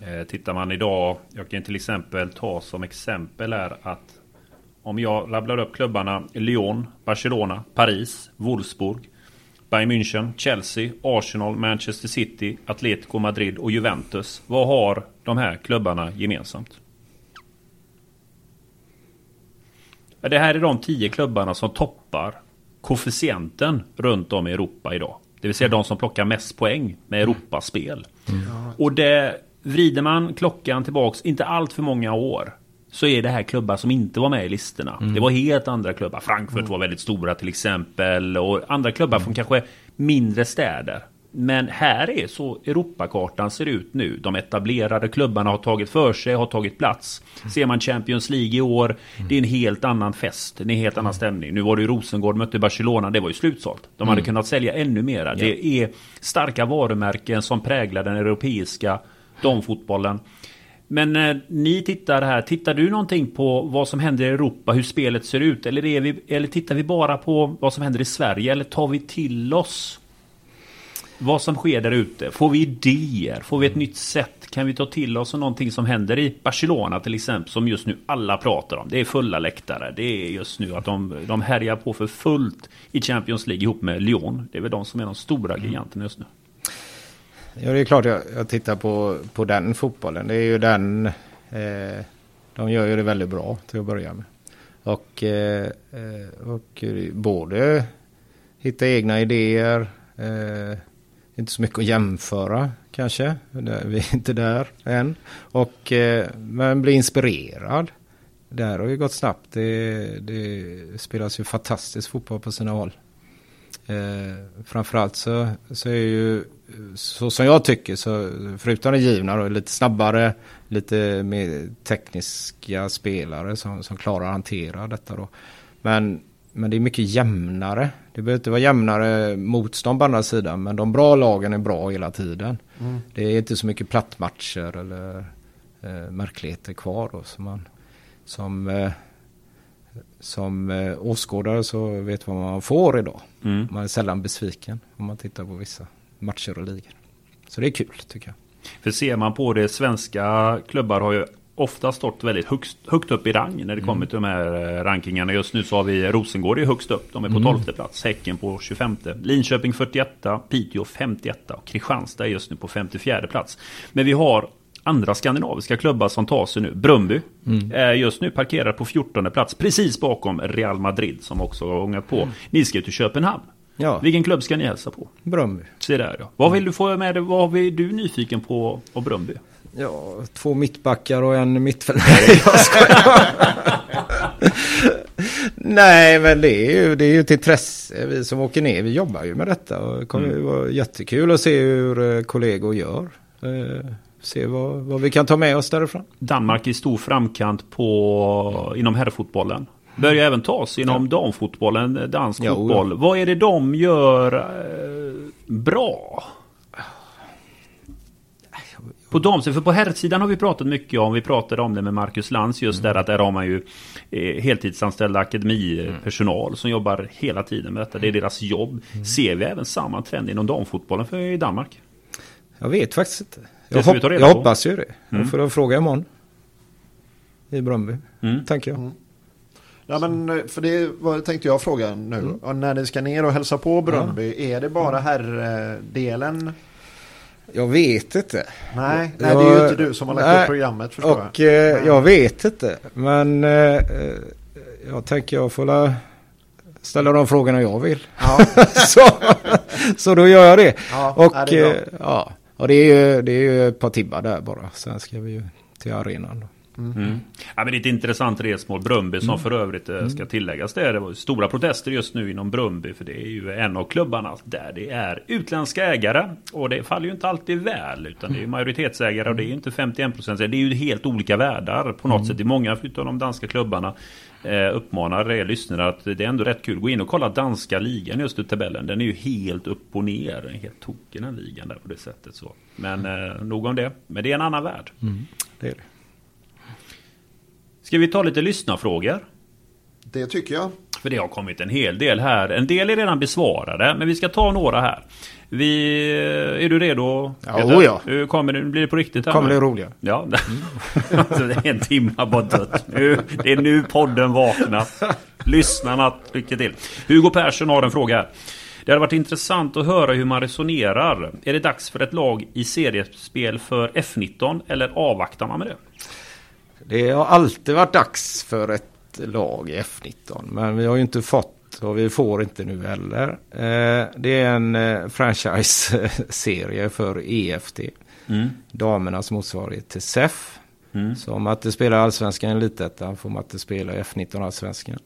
Eh, Tittar man idag, jag kan till exempel ta som exempel är att om jag rabblar upp klubbarna Lyon, Barcelona, Paris, Wolfsburg, Bayern München, Chelsea, Arsenal, Manchester City, Atletico Madrid och Juventus. Vad har de här klubbarna gemensamt? Det här är de tio klubbarna som toppar koefficienten runt om i Europa idag. Det vill säga de som plockar mest poäng med Europaspel. Och det vrider man klockan tillbaks inte allt för många år så är det här klubbar som inte var med i listorna. Det var helt andra klubbar. Frankfurt var väldigt stora till exempel och andra klubbar från kanske mindre städer. Men här är så Europakartan ser ut nu. De etablerade klubbarna har tagit för sig, har tagit plats. Ser man Champions League i år, det är en helt annan fest, det är en helt annan stämning. Nu var det ju Rosengård mötte Barcelona, det var ju slutsålt. De hade kunnat sälja ännu mera. Det är starka varumärken som präglar den europeiska damfotbollen. Men eh, ni tittar här, tittar du någonting på vad som händer i Europa, hur spelet ser ut? Eller, är vi, eller tittar vi bara på vad som händer i Sverige? Eller tar vi till oss vad som sker där ute? Får vi idéer? Får vi ett nytt sätt? Kan vi ta till oss någonting som händer i Barcelona till exempel, som just nu alla pratar om? Det är fulla läktare. Det är just nu att de, de härjar på för fullt i Champions League ihop med Lyon. Det är väl de som är de stora giganterna just nu. Ja, det är klart jag, jag tittar på, på den fotbollen. Det är ju den, eh, de gör ju det väldigt bra till att börja med. Och, eh, eh och både hitta egna idéer, eh, inte så mycket att jämföra kanske, vi är inte där än. Och, eh, men bli inspirerad. Där har ju gått snabbt. Det, det spelas ju fantastisk fotboll på sina håll. Eh, framförallt så, så är ju, så som jag tycker, så förutom det givna då, lite snabbare, lite mer tekniska spelare som, som klarar att hantera detta då. Men, men det är mycket jämnare. Det behöver inte vara jämnare motstånd på andra sidan, men de bra lagen är bra hela tiden. Det är inte så mycket plattmatcher eller eh, märkligheter kvar då som man som eh, som eh, åskådare så vet vad man får idag. Mm. Man är sällan besviken om man tittar på vissa matcher och ligor. Så det är kul tycker jag. För ser man på det, svenska klubbar har ju ofta stått väldigt högst, högt upp i rang när det kommer till de här eh, rankingarna. Just nu så har vi Rosengård är högst upp. De är på 12 plats. Häcken på 25. Linköping 41. Piteå 51. Och Kristianstad är just nu på 54 plats. Men vi har andra skandinaviska klubbar som tar sig nu. Brumby är just nu parkerad på 14 plats. Precis bakom Real Madrid som också har ångat på. Ni ska till Köpenhamn. Ja. Vilken klubb ska ni hälsa på? Bröndby. Se där ja. Vad vill du få med dig? Vad är du nyfiken på av Brumby? Ja, två mittbackar och en mittfältare. Nej, jag. Nej, men det är ju, det är ju ett intresse. Vi som åker ner, vi jobbar ju med detta. Och det kommer ju vara jättekul att se hur eh, kollegor gör. Eh, Se vad, vad vi kan ta med oss därifrån. Danmark i stor framkant på, inom herrfotbollen. Börjar även tas inom damfotbollen, dansk Jo, fotboll. Vad är det de gör eh, bra? På damsidan, för på herrsidan har vi pratat mycket om, vi pratade om det med Marcus Lantz just där att där har man ju eh, heltidsanställda akademipersonal som jobbar hela tiden med detta. Det är deras jobb. Ser vi även samma trend inom damfotbollen för i Danmark? Jag vet faktiskt inte. Jag, hopp, jag hoppas ju det. Mm. Jag får fråga imorgon. I Bröndby, Mm. tänker jag. Ja, men för det var, tänkte jag fråga nu. Mm. När ni ska ner och hälsa på Bröndby, är det bara herrdelen Jag vet inte. Nej, nej det är ju inte du som har lagt upp programmet förstår och, jag. Och eh, jag vet inte. Men eh, jag tänker jag får la ställa de frågorna jag vill. Ja. så, så då gör jag det. Ja, och, det är eh, ja, och det är ju det är ju ett par timmar där bara. Sen ska vi ju till arenan. Då. Mm. Mm. Ja, men det är ett intressant resmål. Brumby som mm. för övrigt eh, ska mm. tilläggas det. Det var stora protester just nu inom Brumby. För det är ju en av klubbarna där det är utländska ägare. Och det faller ju inte alltid väl. Utan det är majoritetsägare och det är ju inte 51 procent. Det är ju helt olika världar på något mm. sätt. I många av de danska klubbarna eh, uppmanar er lyssnare att det är ändå rätt kul. Gå in och kolla danska ligan just i tabellen. Den är ju helt upp och ner. Den är helt tokig den ligan där på det sättet. Så. Men eh, nog om det. Men det är en annan värld. Det är det. Ska vi ta lite lyssnarfrågor? Det tycker jag. För det har kommit en hel del här. En del är redan besvarade, men vi ska ta några här. Vi, är du redo? Ja, oh ja. Hur kommer det, blir det på riktigt? Här kommer det roliga? Ja. Mm. alltså, det är en timme bara dött. Nu, det är nu podden vaknar. Lyssnarna, lycka till. Hugo Persson har en fråga här. Det hade varit intressant att höra hur man resonerar. Är det dags för ett lag i seriespel för F19 eller avvaktar man med det? Det har alltid varit dags för ett lag i F19. Men vi har ju inte fått och vi får inte nu heller. Eh, det är en eh, franchise-serie för EFT. Mm. Damernas motsvarighet till SEF. Mm. Så om Matte spelar allsvenskan i elitettan får Matte spela F19 allsvenskan.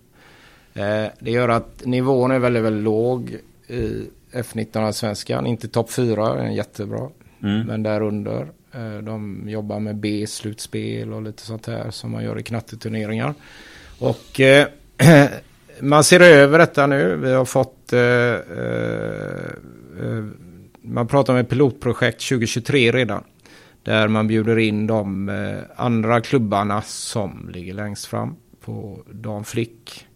Eh, det gör att nivån är väldigt, väldigt låg i F19 allsvenskan. Inte topp 4, jättebra. Mm. Men där under. Eh, Eh, de jobbar med B-slutspel och lite sånt här som man gör i knatteturneringar. Och eh, man ser över detta nu. Vi har fått... Eh, eh, eh man pratar om ett pilotprojekt 2023 redan. Där man bjuder in de eh, andra klubbarna som ligger längst fram på Dan Flick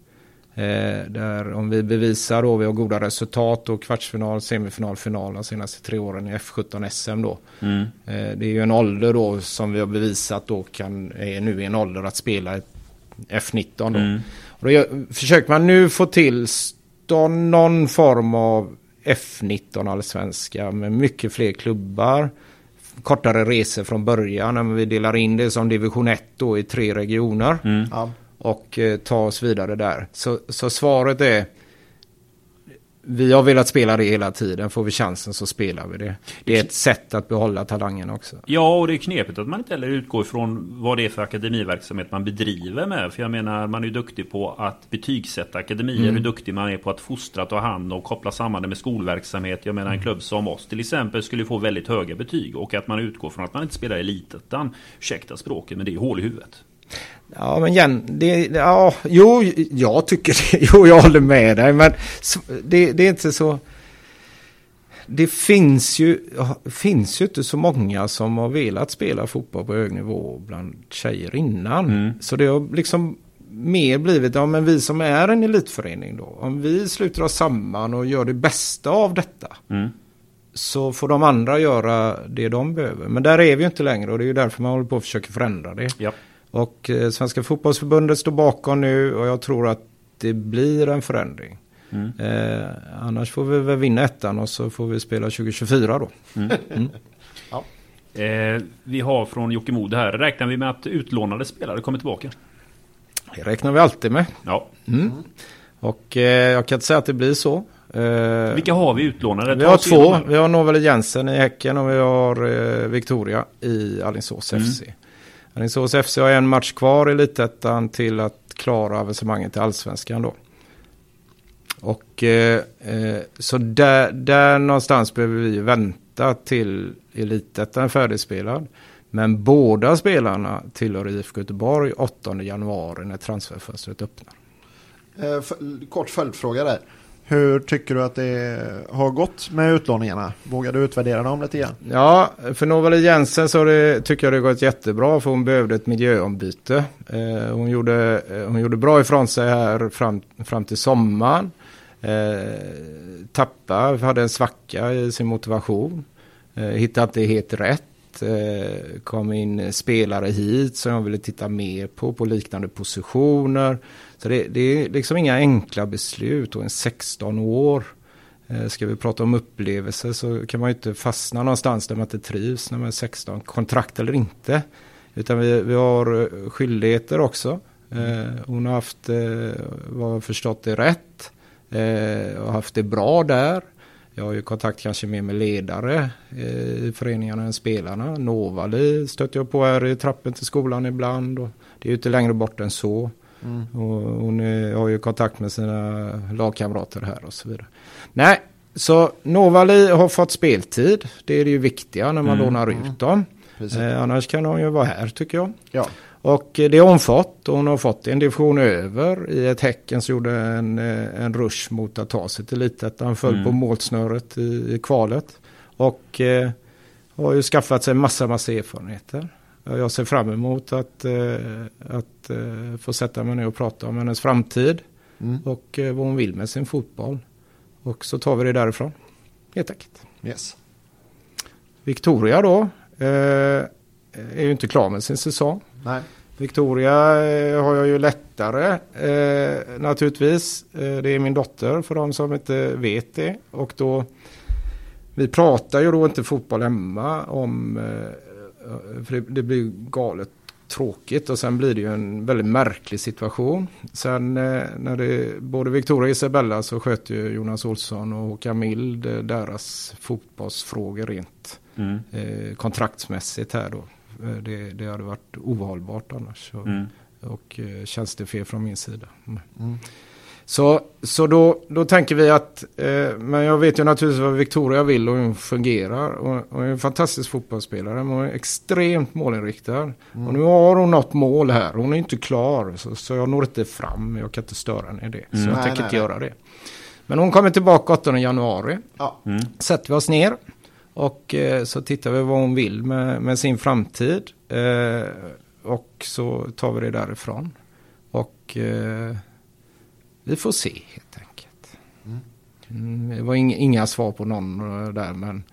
Eh, där om vi bevisar då vi har goda resultat och kvartsfinal, semifinal, final de senaste tre åren i F17 SM då. Mm. Eh, det är ju en ålder då som vi har bevisat då kan, är nu i en ålder att spela F19 då. Mm. Och då försöker man nu få till någon form av F19 allsvenska med mycket fler klubbar. Kortare resor från början när vi delar in det som division 1 då i tre regioner. Mm. Ja och eh, ta oss vidare där. Så, så svaret är vi har velat spela det hela tiden. Får vi chansen så spelar vi det. Det är ett sätt att behålla talangen också. Ja, och det är knepigt att man inte heller utgår från vad det är för akademiverksamhet man bedriver med. För jag menar, man är ju duktig på att betygsätta akademier. Mm. Hur duktig man är på att fostra, ta hand och koppla samman det med skolverksamhet. Jag menar, en mm. klubb som oss till exempel skulle få väldigt höga betyg. Och att man utgår från att man inte spelar elitettan. Ursäkta språket, men det är hål i huvudet. Ja, men igen, det, ja, jo, jag tycker det. Jo, jag håller med dig, men det, det är inte så... Det finns ju, finns ju inte så många som har velat spela fotboll på hög nivå bland tjejer innan. Mm. Så det har liksom mer blivit, ja men vi som är en elitförening då, om vi sluter oss samman och gör det bästa av detta. Mm. Så får de andra göra det de behöver. Men där är vi ju inte längre och det är ju därför man håller på att försöka förändra det. Ja. Och eh, Svenska fotbollsförbundet står bakom nu och jag tror att det blir en förändring. Mm. Eh, annars får vi väl vinna ettan och så får vi spela 2024 då. Mm. Mm. ja. eh, vi har från Jocke Mode här. Räknar vi med att utlånade spelare kommer tillbaka? Det räknar vi alltid med. Ja. Mm. Och eh, jag kan inte säga att det blir så. Eh, Vilka har vi utlånade? Vi har två. Vi har Novelle Jensen i Häcken och vi har eh, Victoria i Alingsås FC. Alingsås FC har en match kvar i Elitettan till att klara avancemanget till Allsvenskan då. Och eh, eh, så där, där någonstans behöver vi vänta till Elitettan är färdigspelad. Men båda spelarna tillhör IFK Göteborg 8 januari när transferfönstret öppnar. Eh, kort följdfråga där. Hur tycker du att det har gått med utlåningarna? Vågar du utvärdera dem lite grann? Ja, för Novali Jensen så det, tycker jag det har gått jättebra för hon behövde ett miljöombyte. Eh, hon, gjorde, eh, hon gjorde bra ifrån sig här fram, fram till sommaren. Eh, tappa, hade en svacka i sin motivation. Eh, hittade inte helt rätt. Eh, kom in spelare hit som jag ville titta mer på, på liknande positioner. Så det, det, är liksom inga enkla beslut och en 16 år. Eh, ska vi prata om upplevelser så kan man ju inte fastna någonstans där man inte trivs när man är 16, kontrakt eller inte. Utan vi, vi har eh, skyldigheter också. Eh, hon har haft, eh, vad jag förstått det rätt, och haft det bra där. Jag har ju kontakt kanske mer med ledare i föreningarna än spelarna. Novali stöter jag på här i trappen till skolan ibland. Och det är ju inte längre bort än så. Mm. Och hon är, har ju kontakt med sina lagkamrater här och så vidare. Nej, så Novali har fått speltid. Det är det ju viktiga när man mm. lånar ut dem. Eh, annars kan hon ju vara här tycker jag. Ja. Och det har hon fått. Hon har fått en division över i ett Häcken som gjorde en, eh, en rush mot att ta sig till elitettan. Han föll mm. på målsnöret i, i kvalet. Och eh, har ju skaffat sig massa, massa erfarenheter. Jag ser fram emot att, eh, att eh, få sätta mig ner och prata om hennes framtid. Mm. Och vad hon vill med sin fotboll. Och så tar vi det därifrån. Helt enkelt. Yes. Victoria då. Eh, är ju inte klar med sin säsong. Nej. Victoria eh, har jag ju lättare eh, naturligtvis. Eh, det är min dotter för de som inte vet det. Och då, vi pratar ju då inte fotboll hemma om, eh, för det, det blir galet tråkigt och sen blir det ju en väldigt märklig situation. Sen eh, när det både Victoria och Isabella så sköter ju Jonas Olsson och Håkan Mild deras fotbollsfrågor rent mm. eh, kontraktsmässigt här då. Eh, det, det hade varit ohållbart annars. Och, mm. och eh, tjänstefel från min sida. Mm. Så, så då, då tänker vi att, eh, men jag vet ju naturligtvis vad Victoria vill och hon fungerar. Och, och är en fantastisk fotbollsspelare, men hon är extremt målinriktad. Mm. Och nu har hon något mål här, hon är inte klar. Så, så jag når inte fram, jag kan inte störa henne i det. Mm. Så jag nej, tänker nej, inte nej. göra det. Men hon kommer tillbaka 8 januari. Ja. Mm. Sätter vi oss ner. Och eh, så tittar vi vad hon vill med, med sin framtid. Eh, och så tar vi det därifrån. Och eh, vi får se helt enkelt. Mm. Det var inga, inga svar på någon där men,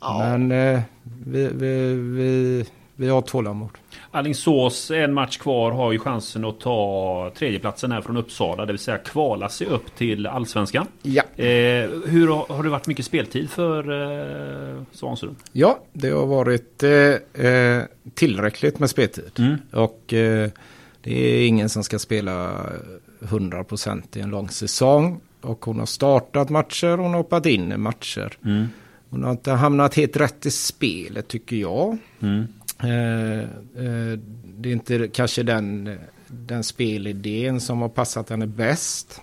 ja. men eh, vi, vi, vi, vi har tålamod. Alingsås, en match kvar, har ju chansen att ta tredjeplatsen här från Uppsala. Det vill säga kvala sig upp till Allsvenskan. Ja. Eh, hur har, har, det varit mycket speltid för eh, Svansund? Ja, det har varit eh, eh tillräckligt med speltid. Mm. Och eh, det är ingen som ska spela 100% i en lång säsong. Och hon har startat matcher, hon har hoppat in i matcher. Mm. Hon har inte hamnat helt rätt i spelet tycker jag. Mm. Eh, eh, det är inte kanske den, den spelidén som har passat henne bäst.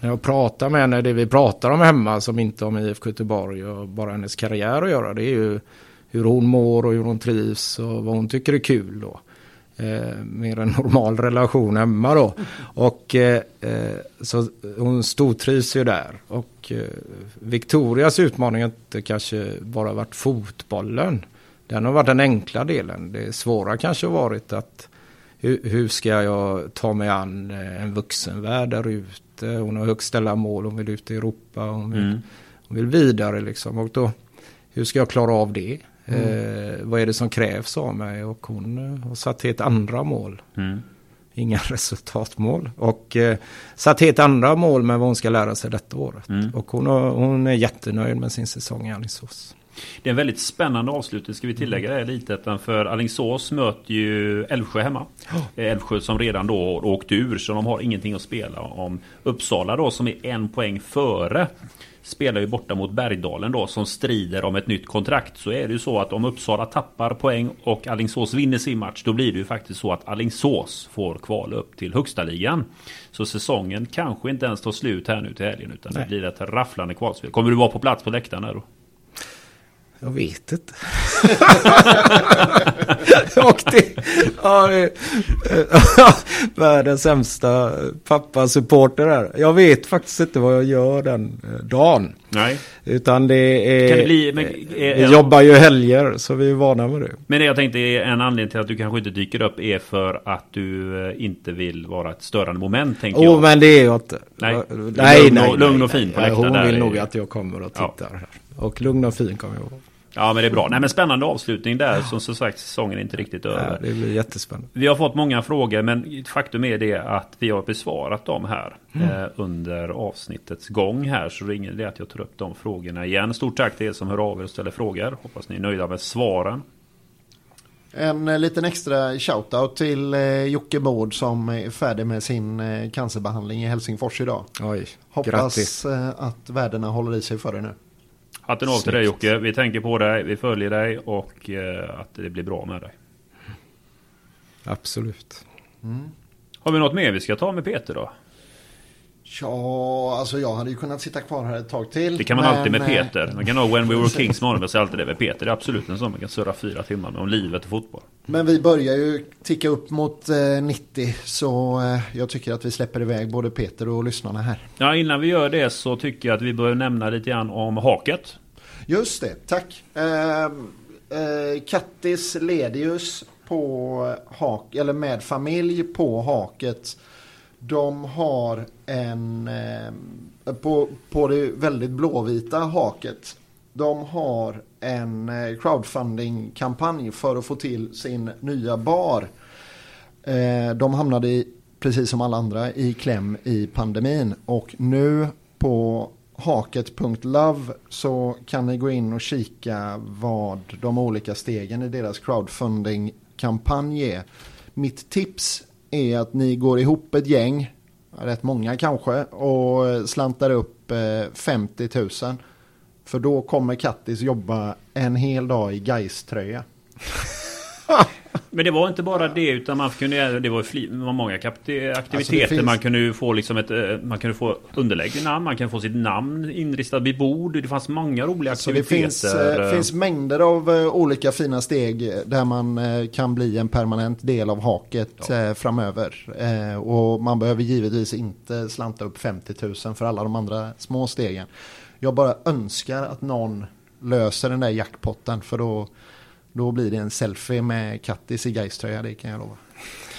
När jag pratar med henne, det vi pratar om hemma som inte har med IFK Göteborg och bara hennes karriär att göra. Det är ju hur hon mår och hur hon trivs och vad hon tycker är kul då eh, mer en normal relation hemma då. Och eh, eh, så hon stortrivs ju där. Och eh, Victorias utmaning har inte kanske bara varit fotbollen. Den har varit den enkla delen. Det svåra kanske har varit att hur, hur ska jag ta mig an eh, en vuxenvärld där ute? Hon har högt ställda mål, hon vill ut i Europa, hon vill, mm. hon vill vidare liksom. Och då, hur ska jag klara av det? Mm. Eh, vad är det som krävs av mig? Och hon eh, har satt helt andra mål. Mm. Inga resultatmål. Och eh, satt helt andra mål med vad hon ska lära sig detta året. Mm. Och hon, har, hon är jättenöjd med sin säsong i Alingsås. Det är en väldigt spännande avslutning ska vi tillägga det lite. För Alingsås möter ju Älvsjö hemma. Oh. Älvsjö som redan då åkt ur så de har ingenting att spela om. Uppsala då som är en poäng före spelar ju borta mot Bergdalen då som strider om ett nytt kontrakt. Så är det ju så att om Uppsala tappar poäng och Allingsås vinner sin match då blir det ju faktiskt så att Allingsås får kvala upp till högsta ligan. Så säsongen kanske inte ens tar slut här nu till helgen utan Nej. det blir ett rafflande kvalspel. Kommer du vara på plats på läktaren här då? Jag vet inte. och det, ja, det, världens sämsta pappasupporter här. Jag vet faktiskt inte vad jag gör den eh, dagen. Nej. Utan det är... Kan det bli, men, är, vi jobbar ju helger så vi är vana med det. Men det jag tänkte är en anledning till att du kanske inte dyker upp är för att du eh, inte vill vara ett störande moment tänker oh, jag. men det är jag inte. Nej, nej, lugn, nej, och, lugn och fin på läktaren. Hon vill nog att jag kommer och tittar ja. Och lugn och fin kommer jag vara. Ja men det är bra. Nej men spännande avslutning där. Som, som sagt säsongen är inte riktigt över. Ja, det blir jättespännande. Vi har fått många frågor men faktum är det att vi har besvarat dem här mm. eh, under avsnittets gång här. Så det är ingen idé att jag tar upp de frågorna igen. Stort tack till er som hör av er och ställer frågor. Hoppas ni är nöjda med svaren. En eh, liten extra shoutout till eh, Jocke Bård som är färdig med sin eh, cancerbehandling i Helsingfors idag. Oj, Hoppas grattis. Att värdena håller i sig för dig nu. Hatten av till dig Jocke. Vi tänker på dig, vi följer dig och eh, att det blir bra med dig. Absolut. Mm. Har vi något mer vi ska ta med Peter då? Ja, alltså jag hade ju kunnat sitta kvar här ett tag till. Det kan man men, alltid med eh, Peter. Man kan ha When We Were Kings med honom, alltid det med Peter. Det är absolut en sån man kan surra fyra timmar med om livet och fotboll. Men vi börjar ju ticka upp mot eh, 90 så eh, jag tycker att vi släpper iväg både Peter och lyssnarna här. Ja, innan vi gör det så tycker jag att vi bör nämna lite grann om haket. Just det, tack. Eh, eh, Kattis Ledius på hak, eller med familj på haket de har en, eh, på, på det väldigt blåvita haket, de har en eh, crowdfunding-kampanj för att få till sin nya bar. Eh, de hamnade i, precis som alla andra i kläm i pandemin och nu på haket.love så kan ni gå in och kika vad de olika stegen i deras crowdfunding-kampanj är. Mitt tips är att ni går ihop ett gäng, rätt många kanske, och slantar upp eh, 50 000. För då kommer Kattis jobba en hel dag i Gais-tröja. Men det var inte bara det utan man kunde, det var, fli, var många aktiviteter. Alltså finns... Man kunde få liksom ett, eh, man kunde få underlägg namn, man kan få sitt namn inristat vid bord. Det fanns många roliga aktiviteter. Alltså det finns, äh, finns mängder av äh, olika fina steg där man kan bli en permanent del av haket ja. framöver. och man behöver givetvis inte slanta upp 50 000 för alla de andra små stegen. Jag bara önskar att någon löser den där jackpotten för då då blir det en selfie med Kattis i Gais-tröja, det kan jag lova.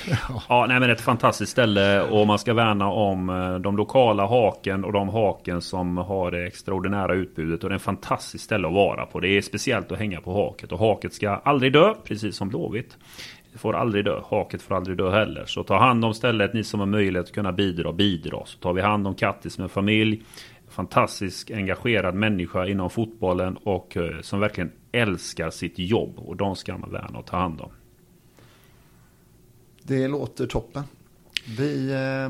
Ja, nej men ett fantastiskt ställe och man ska värna om eh, de lokala haken och de haken som har det extraordinära utbudet och det är en fantastiskt ställe att vara på. Det är speciellt att hänga på haket och haket ska aldrig dö, precis som Blåvitt. Det får aldrig dö. Haket får aldrig dö heller. Så ta hand om stället, ni som har möjlighet att kunna bidra, bidra. Så tar vi hand om Kattis med familj fantastisk engagerad människa inom fotbollen och eh, som verkligen älskar sitt jobb. Och de ska man värna och ta hand om. Det låter toppen. Vi eh,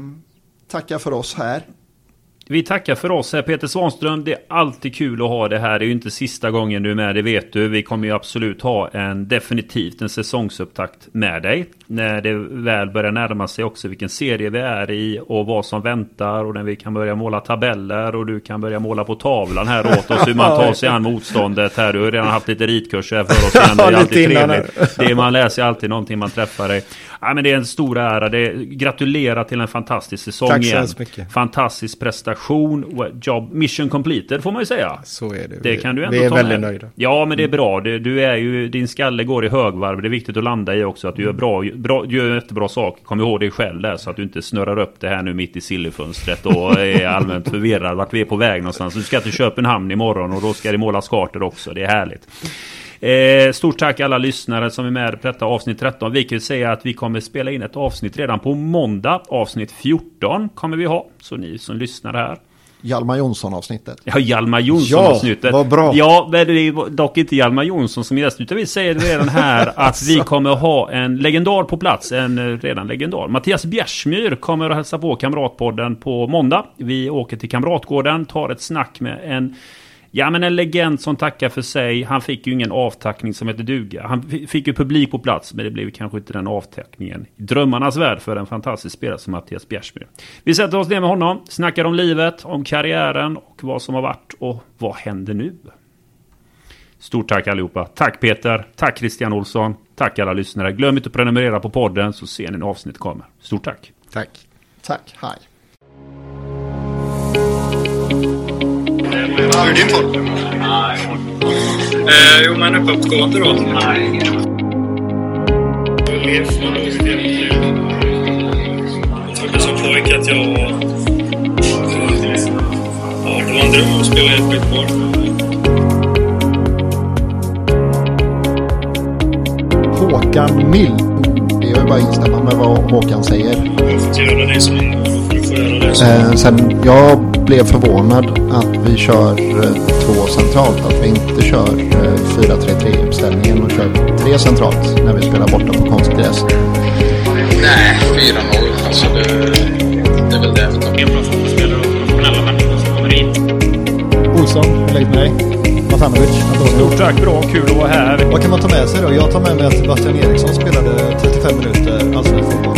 tackar för oss här. Vi tackar för oss här Peter Svanström. Det är alltid kul att ha det här. Det är ju inte sista gången du är med, det vet du. Vi kommer ju absolut ha en definitivt en säsongsupptakt med dig. När det väl börjar närma sig också vilken serie vi är i och vad som väntar och när vi kan börja måla tabeller och du kan börja måla på tavlan här åt oss hur man tar sig an motståndet här. Du har redan haft lite ritkurser här för oss. Det är alltid trevligt. Det är, man läser alltid någonting man träffar dig. Ja, men det är en stor ära. Det gratulerar till en fantastisk säsong Tack igen. mycket. Fantastisk prestation. Job mission completed får man ju säga. Så är det. Det kan du ändå Vi är ta väldigt med. nöjda. Ja, men det är bra. Du är ju, din skalle går i högvarv. Det är viktigt att landa i också. Att du gör bra, bra du gör jättebra saker. Kom ihåg dig själv där så att du inte snurrar upp det här nu mitt i sillefönstret och är allmänt förvirrad vart vi är på väg någonstans. Du ska till Köpenhamn imorgon och då ska det målas kartor också. Det är härligt. Eh, stort tack alla lyssnare som är med på detta avsnitt 13. Vi kan säga att vi kommer spela in ett avsnitt redan på måndag. Avsnitt 14 kommer vi ha. Så ni som lyssnar här. Hjalmar Jonsson-avsnittet. Ja, Hjalmar Jonsson-avsnittet. Ja, vad bra. Ja, men det är dock inte Hjalmar Jonsson som gäst. Utan vi säger redan här att vi kommer ha en legendar på plats. En eh, redan legendar. Mattias Bjärsmyr kommer att hälsa på Kamratpodden på måndag. Vi åker till Kamratgården, tar ett snack med en Ja men en legend som tackar för sig. Han fick ju ingen avtackning som heter duga. Han fick ju publik på plats men det blev kanske inte den avtackningen. Drömmarnas värld för en fantastisk spelare som Mattias Bjärsmyr. Vi sätter oss ner med honom, snackar om livet, om karriären och vad som har varit och vad händer nu? Stort tack allihopa. Tack Peter. Tack Christian Olsson. Tack alla lyssnare. Glöm inte att prenumerera på podden så ser ni när avsnittet kommer. Stort tack. Tack. Tack. Hej. Hur är din form? Nej. Eh, jo, men uppåtgående då? Jag trodde som pojke att jag var... Ja, det var en dröm att spela i ett skitbarn. Håkan Mild. Det är bara att instämma med vad Håkan säger. Jag får göra det som Eh, sen jag blev förvånad att vi kör eh, två centralt. Att vi inte kör eh, 4-3-3 uppställningen och kör tre centralt när vi spelar borta på konstgräs. Nej, 4-0. Alltså det, det är väl det. utan- en bra fotbollsspelare och professionella människor som kommer hit. Olsson, hur läget med dig? Stort tack, bra, kul att vara här. Vad kan man ta med sig då? Jag tar med mig att Sebastian Eriksson spelade 35 minuter allsvensk fotboll.